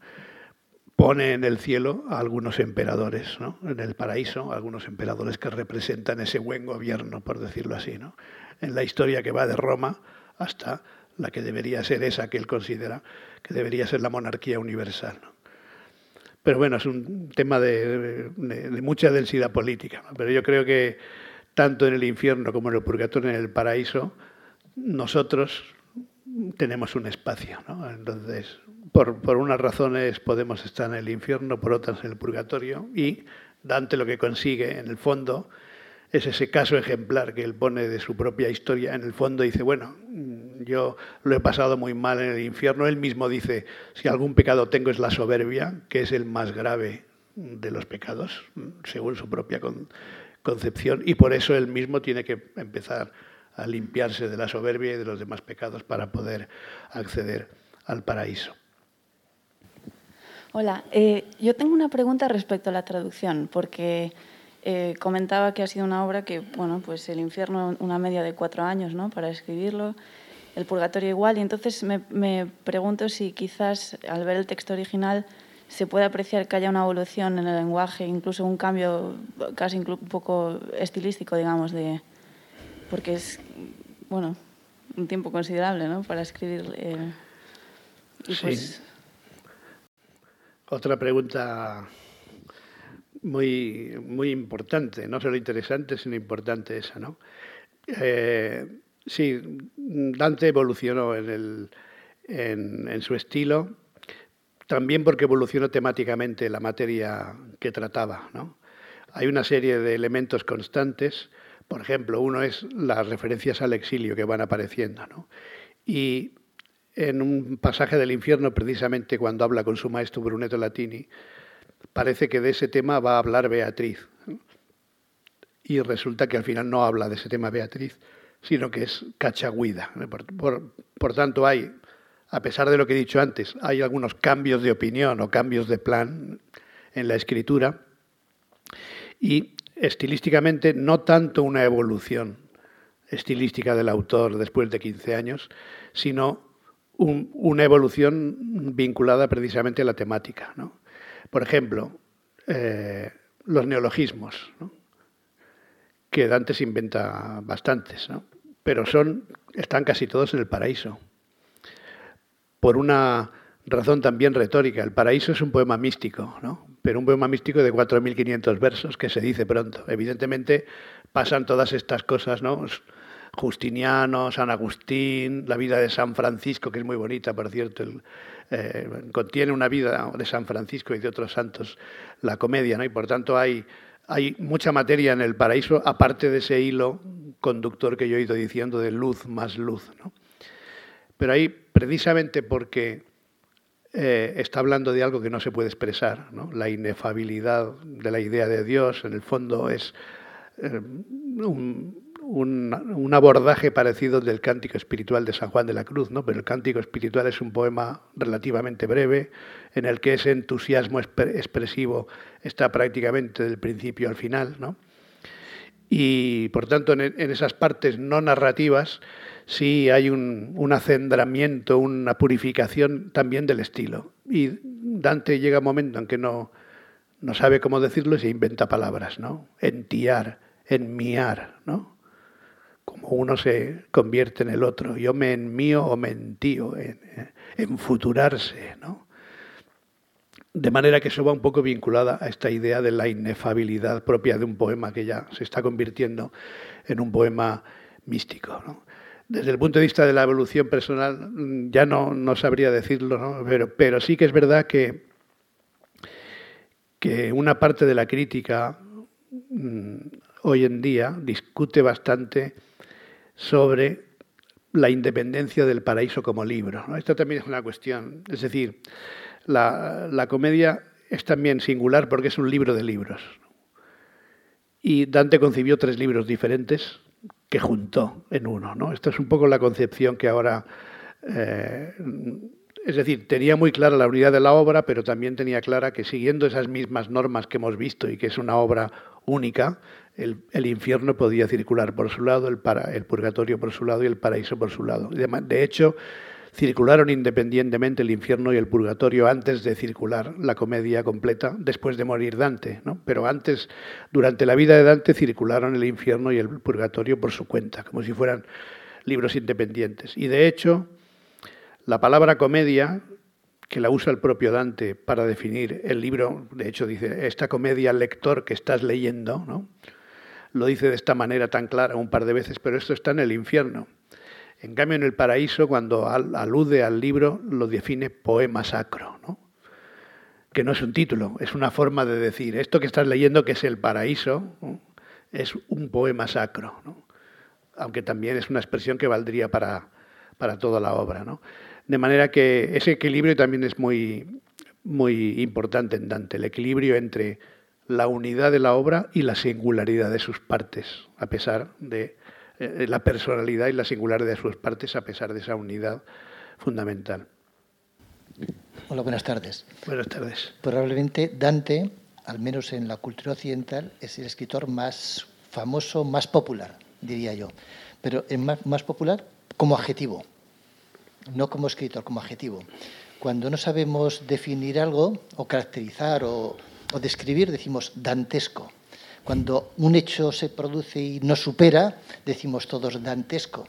pone en el cielo a algunos emperadores, ¿no? en el paraíso, algunos emperadores que representan ese buen gobierno, por decirlo así, ¿no? en la historia que va de Roma hasta la que debería ser esa que él considera que debería ser la monarquía universal. Pero bueno, es un tema de, de, mucha densidad política. Pero yo creo que tanto en el infierno como en el purgatorio, en el paraíso, nosotros tenemos un espacio. ¿no? Entonces, por, unas razones podemos estar en el infierno, por otras en el purgatorio, y Dante lo que consigue, en el fondo, es ese caso ejemplar que él pone de su propia historia. En el fondo dice, bueno, yo lo he pasado muy mal en el infierno. Él mismo dice, si algún pecado tengo es la soberbia, que es el más grave de los pecados, según su propia concepción, y por eso él mismo tiene que empezar a limpiarse de la soberbia y de los demás pecados para poder acceder al paraíso. Hola, eh, yo tengo una pregunta respecto a la traducción, porque eh, comentaba que ha sido una obra que, bueno, pues el infierno, una media de cuatro años, ¿no? Para escribirlo, el purgatorio igual, y entonces me, me pregunto si quizás al ver el texto original se puede apreciar que haya una evolución en el lenguaje, incluso un cambio casi un poco estilístico, digamos, de porque es, bueno, un tiempo considerable, ¿no? Para escribir. Eh, y sí. Pues... Otra pregunta muy, muy importante, no solo interesante, sino importante esa, ¿no? Eh, sí, Dante evolucionó en, el, en, en, su estilo, también porque evolucionó temáticamente la materia que trataba, ¿no? Hay una serie de elementos constantes, por ejemplo, uno es las referencias al exilio que van apareciendo. Y en un pasaje del infierno, precisamente cuando habla con su maestro Brunetto Latini, parece que de ese tema va a hablar Beatriz. Y resulta que al final no habla de ese tema Beatriz, sino que es Cachagüida. Por, tanto, hay, a pesar de lo que he dicho antes, hay algunos cambios de opinión o cambios de plan en la escritura y estilísticamente no tanto una evolución estilística del autor después de 15 años, sino un, una evolución vinculada precisamente a la temática. Por ejemplo, eh, los neologismos, que Dante se inventa bastantes, ¿no? pero son, están casi todos en el paraíso. Por una razón también retórica. El paraíso es un poema místico, ¿no? pero un poema místico de 4.500 versos que se dice pronto. Evidentemente pasan todas estas cosas, ¿no? Justiniano, San Agustín, la vida de San Francisco, que es muy bonita, por cierto, eh, contiene una vida de San Francisco y de otros santos, la comedia, ¿no? y por tanto hay, hay mucha materia en el paraíso, aparte de ese hilo conductor que yo he ido diciendo de luz más luz. ¿no? Pero ahí, precisamente porque eh, está hablando de algo que no se puede expresar, la inefabilidad de la idea de Dios, en el fondo es eh, un, abordaje parecido del cántico espiritual de San Juan de la Cruz, ¿no? pero el cántico espiritual es un poema relativamente breve en el que ese entusiasmo expresivo está prácticamente del principio al final. Y por tanto en, esas partes no narrativas sí hay un, un acendramiento, una purificación también del estilo. Y Dante llega un momento en que no, no sabe cómo decirlo y se inventa palabras, ¿no? Entiar, enmiar, ¿no? como uno se convierte en el otro. Yo me enmío o me entío, en, en futurarse, ¿no? De manera que eso va un poco vinculada a esta idea de la inefabilidad propia de un poema que ya se está convirtiendo en un poema místico. ¿no? Desde el punto de vista de la evolución personal, ya no, no sabría decirlo. Pero, pero sí que es verdad que, que una parte de la crítica mmm, hoy en día discute bastante sobre la independencia del paraíso como libro. ¿no? Esto también es una cuestión. Es decir, la, la comedia es también singular porque es un libro de libros. Y Dante concibió tres libros diferentes que juntó en uno. ¿no? Esta es un poco la concepción que ahora... Eh, es decir, tenía muy clara la unidad de la obra, pero también tenía clara que siguiendo esas mismas normas que hemos visto y que es una obra única, el, infierno podía circular por su lado, el, para, el, purgatorio por su lado y el paraíso por su lado. De, hecho, circularon independientemente el infierno y el purgatorio antes de circular la comedia completa, después de morir Dante. ¿no? Pero antes, durante la vida de Dante, circularon el infierno y el purgatorio por su cuenta, como si fueran libros independientes. Y de hecho, la palabra comedia, que la usa el propio Dante para definir el libro, de hecho dice, esta comedia lector que estás leyendo, ¿no? lo dice de esta manera tan clara un par de veces, pero esto está en el infierno. En cambio, en el paraíso, cuando alude al libro, lo define poema sacro, ¿no? que no es un título, es una forma de decir, esto que estás leyendo, que es el paraíso, es un poema sacro, ¿no? aunque también es una expresión que valdría para, para toda la obra. ¿no? De manera que ese equilibrio también es muy, muy importante en Dante, el equilibrio entre la unidad de la obra y la singularidad de sus partes, a pesar de eh, la personalidad y la singularidad de sus partes, a pesar de esa unidad fundamental. Hola, buenas tardes. Buenas tardes. Probablemente Dante, al menos en la cultura occidental, es el escritor más famoso, más popular, diría yo. Pero es más, más popular como adjetivo no como escritor, como adjetivo. Cuando no sabemos definir algo o caracterizar o, describir, decimos dantesco. Cuando un hecho se produce y no supera, decimos todos dantesco.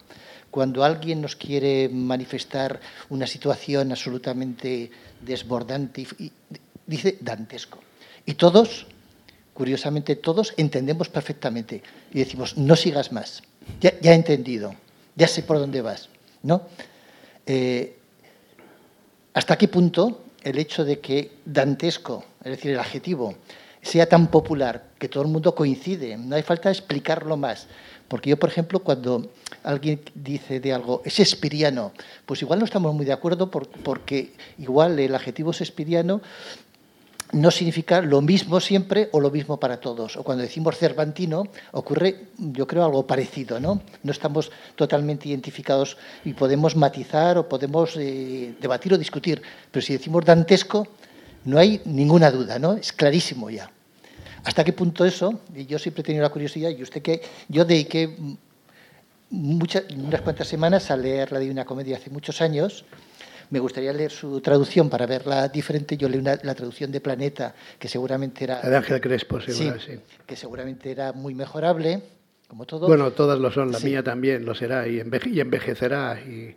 Cuando alguien nos quiere manifestar una situación absolutamente desbordante, dice dantesco. Y todos, curiosamente todos, entendemos perfectamente y decimos, no sigas más, ya, ya he entendido, ya sé por dónde vas. ¿no? Eh, ¿Hasta qué punto el hecho de que dantesco, es decir, el adjetivo, sea tan popular que todo el mundo coincide? No hay falta explicarlo más. Porque yo, por ejemplo, cuando alguien dice de algo es espiriano, pues igual no estamos muy de acuerdo porque igual el adjetivo es espiriano no significa lo mismo siempre o lo mismo para todos. O cuando decimos cervantino, ocurre, yo creo, algo parecido, ¿no? No estamos totalmente identificados y podemos matizar o podemos eh, debatir o discutir. Pero si decimos dantesco, no hay ninguna duda, ¿no? Es clarísimo ya. ¿Hasta qué punto eso? Y yo siempre he tenido la curiosidad, y usted que yo dediqué muchas, unas cuantas semanas a leer la Divina Comedia hace muchos años, me gustaría leer su traducción para verla diferente. Yo leí la traducción de Planeta, que seguramente era... de Ángel Crespo, sí, Que seguramente era muy mejorable, como todo. Bueno, todas lo son, la mía también lo será y, envejecerá. Y...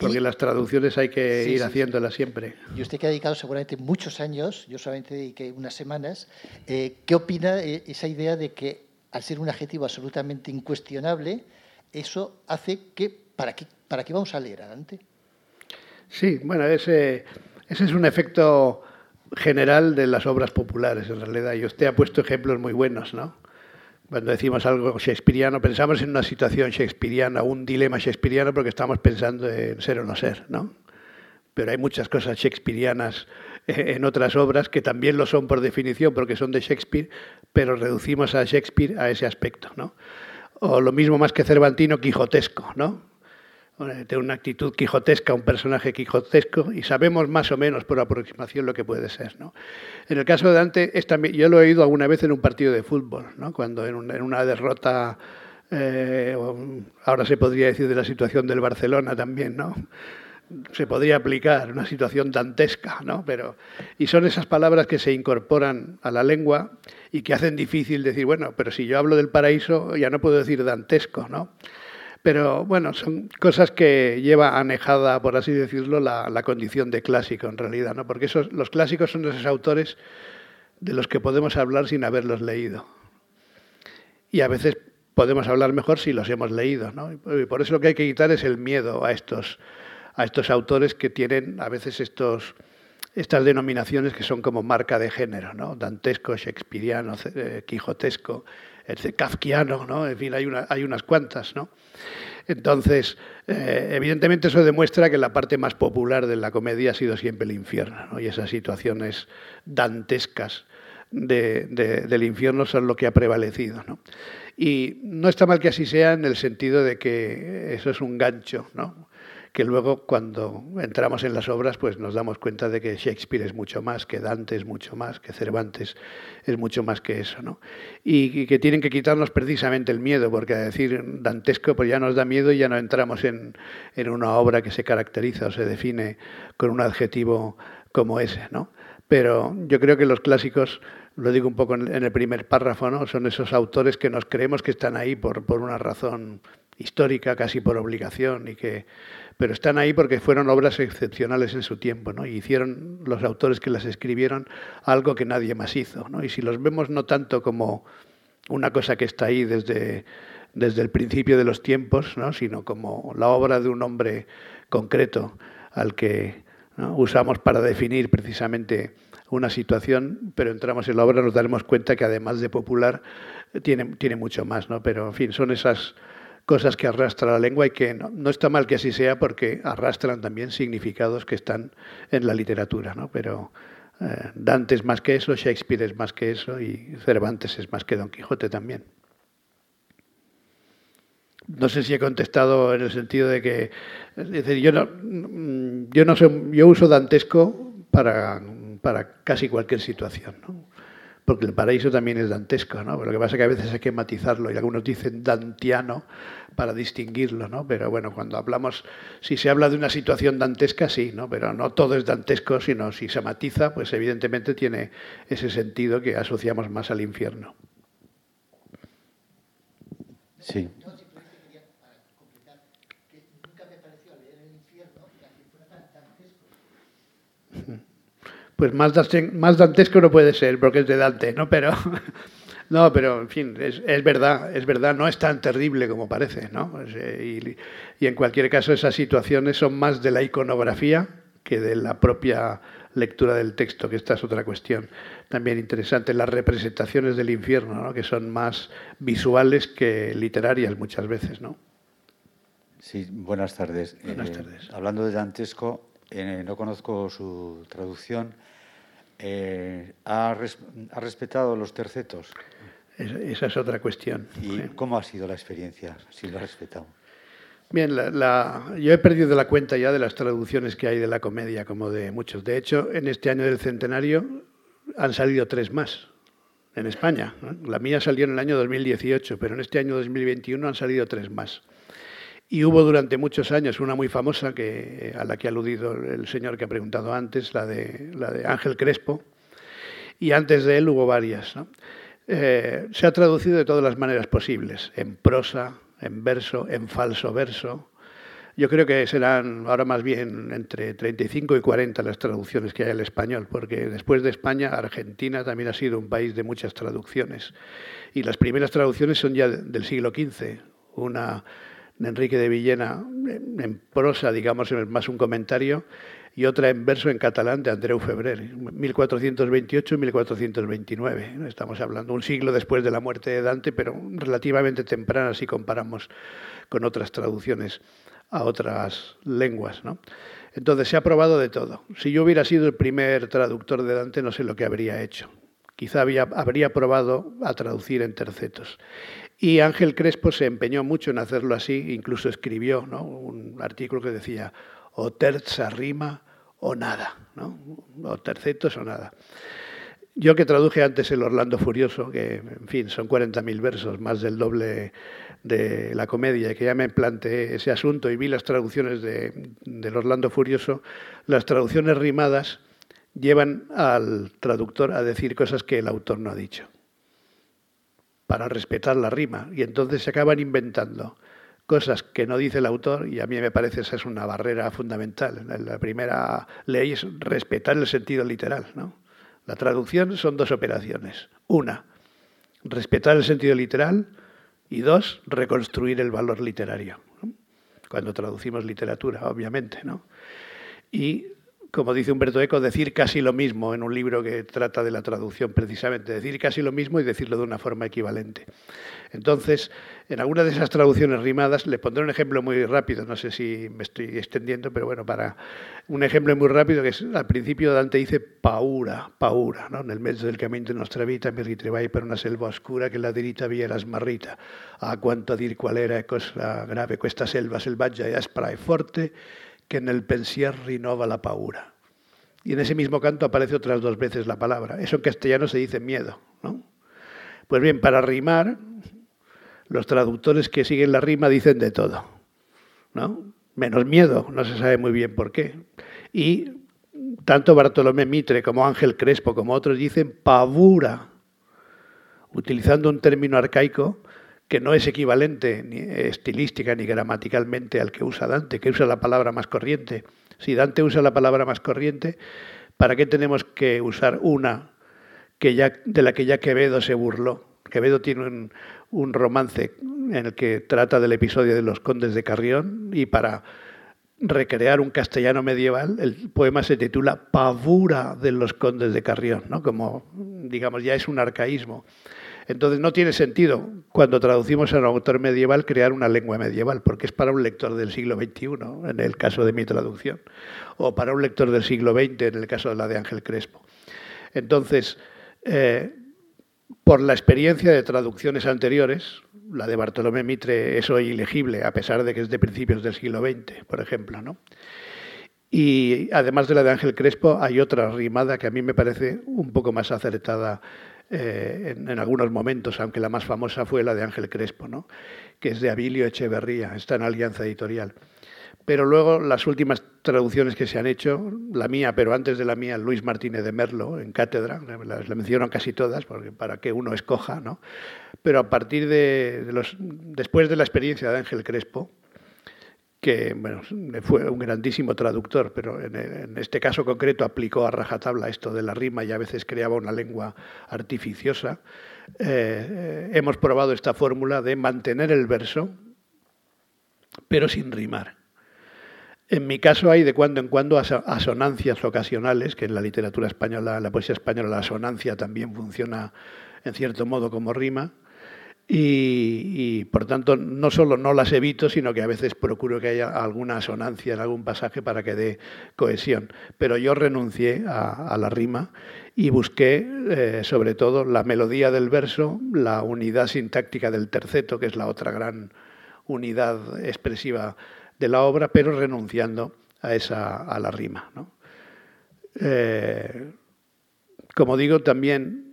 Porque las traducciones hay que ir haciéndolas siempre. Y usted que ha dedicado seguramente muchos años, yo solamente dediqué unas semanas, eh, ¿qué opina esa idea de que al ser un adjetivo absolutamente incuestionable, eso hace que, ¿para qué, para qué vamos a leer adelante? Sí, bueno, ese, ese es un efecto general de las obras populares, en realidad. Y usted ha puesto ejemplos muy buenos, ¿no? Cuando decimos algo shakespeariano, pensamos en una situación shakespeariana, un dilema shakespeariano, porque estamos pensando en ser o no ser, ¿no? Pero hay muchas cosas shakespearianas eh, en otras obras que también lo son por definición, porque son de Shakespeare, pero reducimos a Shakespeare a ese aspecto, ¿no? O lo mismo más que Cervantino, quijotesco, ¿no? Tiene una actitud quijotesca, un personaje quijotesco, y sabemos más o menos por aproximación lo que puede ser. ¿no? En el caso de Dante, es también, yo lo he oído alguna vez en un partido de fútbol, ¿no? cuando en una, derrota, eh, ahora se podría decir de la situación del Barcelona también, ¿no? se podría aplicar una situación dantesca, ¿no? Pero, y son esas palabras que se incorporan a la lengua y que hacen difícil decir, bueno, pero si yo hablo del paraíso ya no puedo decir dantesco, ¿no? Pero bueno, son cosas que lleva anejada, por así decirlo, la, condición de clásico en realidad, ¿no? porque esos, los clásicos son esos autores de los que podemos hablar sin haberlos leído. Y a veces podemos hablar mejor si los hemos leído. ¿no? Y por eso lo que hay que quitar es el miedo a estos, a estos autores que tienen a veces estos, estas denominaciones que son como marca de género, ¿no? dantesco, shakespeariano, eh, quijotesco, el kafkiano, ¿no? En fin, hay, hay unas cuantas, ¿no? Entonces, eh, evidentemente eso demuestra que la parte más popular de la comedia ha sido siempre el infierno, ¿no? y esas situaciones dantescas del infierno son lo que ha prevalecido. ¿no? Y no está mal que así sea en el sentido de que eso es un gancho, ¿no? Que luego cuando entramos en las obras pues nos damos cuenta de que Shakespeare es mucho más, que Dante es mucho más, que Cervantes es mucho más que eso, ¿no? Y, que tienen que quitarnos precisamente el miedo, porque a decir dantesco pues ya nos da miedo y ya no entramos en, en una obra que se caracteriza o se define con un adjetivo como ese, ¿no? Pero yo creo que los clásicos lo digo un poco en el primer párrafo, ¿no? son esos autores que nos creemos que están ahí por, por una razón histórica, casi por obligación, y que pero están ahí porque fueron obras excepcionales en su tiempo, ¿no? Y hicieron los autores que las escribieron algo que nadie más hizo, ¿no? Y si los vemos no tanto como una cosa que está ahí desde, desde el principio de los tiempos, ¿no? sino como la obra de un hombre concreto al que usamos para definir precisamente una situación, pero entramos en la obra nos daremos cuenta que además de popular tiene, tiene mucho más, ¿no? Pero en fin, son esas cosas que arrastra la lengua y que no, está mal que así sea porque arrastran también significados que están en la literatura, ¿no? Pero eh, Dante es más que eso, Shakespeare es más que eso y Cervantes es más que Don Quijote también. No sé si he contestado en el sentido de que, es decir, yo no, yo no yo uso dantesco para, para casi cualquier situación, ¿no? Porque el paraíso también es dantesco, ¿no? lo que pasa es que a veces hay que matizarlo y algunos dicen dantiano para distinguirlo, ¿no? Pero bueno, cuando hablamos, si se habla de una situación dantesca, sí, ¿no? Pero no todo es dantesco, sino si se matiza, pues evidentemente tiene ese sentido que asociamos más al infierno. Sí. Pues más, más dantesco no puede ser, porque es de Dante, ¿no? Pero, no, pero en fin, es, verdad, es verdad, no es tan terrible como parece, ¿no? Y, y, en cualquier caso, esas situaciones son más de la iconografía que de la propia lectura del texto, que esta es otra cuestión también interesante, las representaciones del infierno, ¿no? que son más visuales que literarias muchas veces, ¿no? Sí, buenas tardes. Buenas eh, tardes. hablando de dantesco, eh, no conozco su traducción, eh, ¿ha, respetado los tercetos? esa es otra cuestión. ¿Y cómo ha sido la experiencia, si lo ha respetado? Bien, yo he perdido la cuenta ya de las traducciones que hay de la comedia, como de muchos. De hecho, en este año del centenario han salido tres más en España. La mía salió en el año 2018, pero en este año 2021 han salido tres más. Y hubo durante muchos años una muy famosa que, a la que ha aludido el señor que ha preguntado antes, la de, la de Ángel Crespo, y antes de él hubo varias. Eh, se ha traducido de todas las maneras posibles, en prosa, en verso, en falso verso. Yo creo que serán ahora más bien entre 35 y 40 las traducciones que hay al español, porque después de España, Argentina también ha sido un país de muchas traducciones. Y las primeras traducciones son ya del siglo XV. Una Enrique de Villena en prosa, digamos, más un comentario, y otra en verso en catalán de Andreu Febrer, 1428 y 1429. Estamos hablando un siglo después de la muerte de Dante, pero relativamente temprana si comparamos con otras traducciones a otras lenguas. ¿no? Entonces se ha probado de todo. Si yo hubiera sido el primer traductor de Dante, no sé lo que habría hecho. Quizá habría probado a traducir en tercetos. Y Ángel Crespo se empeñó mucho en hacerlo así, incluso escribió un artículo que decía o terza rima o nada, ¿no? o tercetos o nada. Yo que traduje antes el Orlando Furioso, que en fin son 40.000 versos, más del doble de la comedia, que ya me planteé ese asunto y vi las traducciones de, del Orlando Furioso, las traducciones rimadas llevan al traductor a decir cosas que el autor no ha dicho para respetar la rima. Y entonces se acaban inventando cosas que no dice el autor y a mí me parece esa es una barrera fundamental. La primera ley es respetar el sentido literal. ¿no? La traducción son dos operaciones. Una, respetar el sentido literal y dos, reconstruir el valor literario. Cuando traducimos literatura, obviamente. ¿no? Y como dice Humberto Eco, decir casi lo mismo en un libro que trata de la traducción precisamente, decir casi lo mismo y decirlo de una forma equivalente. Entonces, en alguna de esas traducciones rimadas, le pondré un ejemplo muy rápido, no sé si me estoy extendiendo, pero bueno, para un ejemplo muy rápido, que es al principio Dante dice paura, paura, ¿no? en el medio del camino de nuestra vida mi ritrovai per una selva oscura que la dirita via smarrita. A cuanto a dir cuál era cosa grave questa selva selvaggia e aspra e forte, que en el pensier rinova la paura. Y en ese mismo canto aparece otras dos veces la palabra. Eso en castellano se dice miedo. ¿no? Pues bien, para rimar, los traductores que siguen la rima dicen de todo. ¿no? Menos miedo, no se sabe muy bien por qué. Y tanto Bartolomé Mitre como Ángel Crespo como otros dicen pavura, utilizando un término arcaico que no es equivalente ni estilística ni gramaticalmente al que usa Dante, que usa la palabra más corriente. Si Dante usa la palabra más corriente, ¿para qué tenemos que usar una que ya, de la que ya Quevedo se burló? Quevedo tiene un, un romance en el que trata del episodio de los condes de Carrión y para recrear un castellano medieval, el poema se titula Pavura de los condes de Carrión, ¿no? como digamos ya es un arcaísmo. Entonces no tiene sentido cuando traducimos a un autor medieval crear una lengua medieval, porque es para un lector del siglo XXI, en el caso de mi traducción, o para un lector del siglo XX, en el caso de la de Ángel Crespo. Entonces, eh, por la experiencia de traducciones anteriores, la de Bartolomé Mitre es hoy ilegible, a pesar de que es de principios del siglo XX, por ejemplo. ¿no? Y además de la de Ángel Crespo, hay otra rimada que a mí me parece un poco más acertada eh, en, algunos momentos, aunque la más famosa fue la de Ángel Crespo, ¿no? que es de Abilio Echeverría, está en Alianza Editorial. Pero luego las últimas traducciones que se han hecho, la mía, pero antes de la mía, Luis Martínez de Merlo, en cátedra, las le menciono casi todas, porque para que uno escoja, ¿no? Pero a partir de, de los, después de la experiencia de Ángel Crespo, que fue un grandísimo traductor, pero en, este caso concreto aplicó a rajatabla esto de la rima y a veces creaba una lengua artificiosa. Eh, hemos probado esta fórmula de mantener el verso, pero sin rimar. En mi caso hay de cuando en cuando asonancias ocasionales, que en la literatura española, en la poesía española, la asonancia también funciona en cierto modo como rima. Y, por tanto no solo no las evito, sino que a veces procuro que haya alguna asonancia en algún pasaje para que dé cohesión. Pero yo renuncié a, la rima y busqué eh, sobre todo la melodía del verso, la unidad sintáctica del terceto, que es la otra gran unidad expresiva de la obra, pero renunciando a, esa, a la rima. ¿no? Eh, como digo, también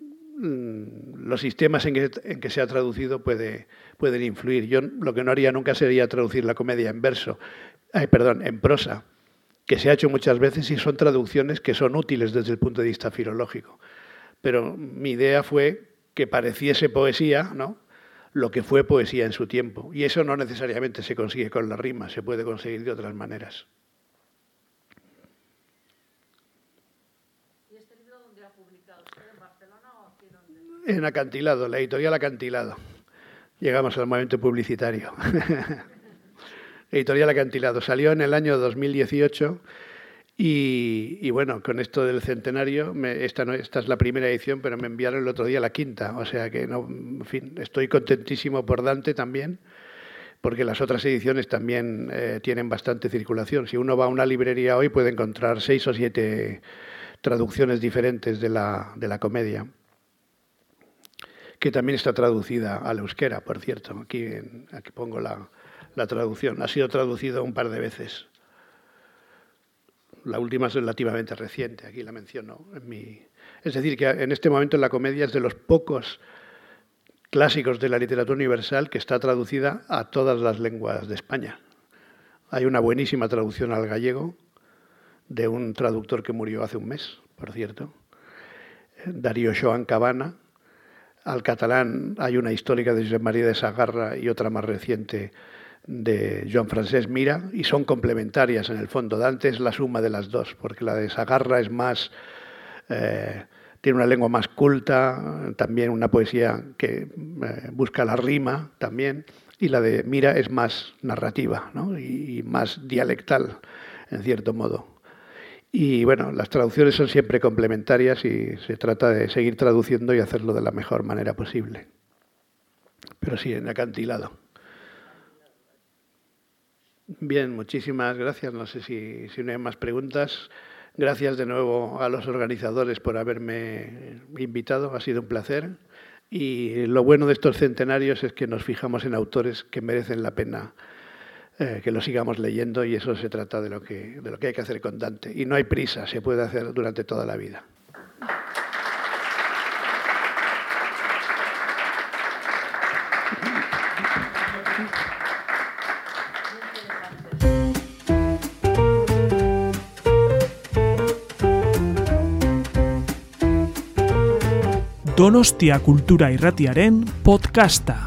los sistemas en que, se ha traducido puede, pueden influir. Yo lo que no haría nunca sería traducir la comedia en verso, perdón, en prosa, que se ha hecho muchas veces y son traducciones que son útiles desde el punto de vista filológico. Pero mi idea fue que pareciese poesía, ¿no? lo que fue poesía en su tiempo. Y eso no necesariamente se consigue con la rima, se puede conseguir de otras maneras. En Acantilado, la editorial Acantilado. Llegamos al momento publicitario. editorial Acantilado. Salió en el año 2018 y, y bueno, con esto del centenario, me, esta, no, esta es la primera edición, pero me enviaron el otro día la quinta. O sea que, no, en fin, estoy contentísimo por Dante también porque las otras ediciones también eh, tienen bastante circulación. Si uno va a una librería hoy puede encontrar seis o siete traducciones diferentes de la, de la comedia que también está traducida al euskera, por cierto. Aquí, pongo la, traducción. Ha sido traducido un par de veces. La última es relativamente reciente, aquí la menciono. Es decir, que en este momento la comedia es de los pocos clásicos de la literatura universal que está traducida a todas las lenguas de España. Hay una buenísima traducción al gallego de un traductor que murió hace un mes, por cierto, Darío Joan Cabana, al catalán hay una histórica de Josep María de Sagarra y otra más reciente de Joan Francesc Mira, y son complementarias en el fondo. Dante es la suma de las dos, porque la de Sagarra es más, eh, tiene una lengua más culta, también una poesía que eh, busca la rima también, y la de Mira es más narrativa ¿no? y más dialectal, en cierto modo. Y bueno, las traducciones son siempre complementarias y se trata de seguir traduciendo y hacerlo de la mejor manera posible. Pero sí, en acantilado. Bien, muchísimas gracias. No sé si, si no hay más preguntas. Gracias de nuevo a los organizadores por haberme invitado. Ha sido un placer. Y lo bueno de estos centenarios es que nos fijamos en autores que merecen la pena eh, que lo sigamos leyendo y eso se trata de lo, que, de lo que hay que hacer con Dante. Y no hay prisa, se puede hacer durante toda la vida. Donostia Kultura Irratiaren podcasta.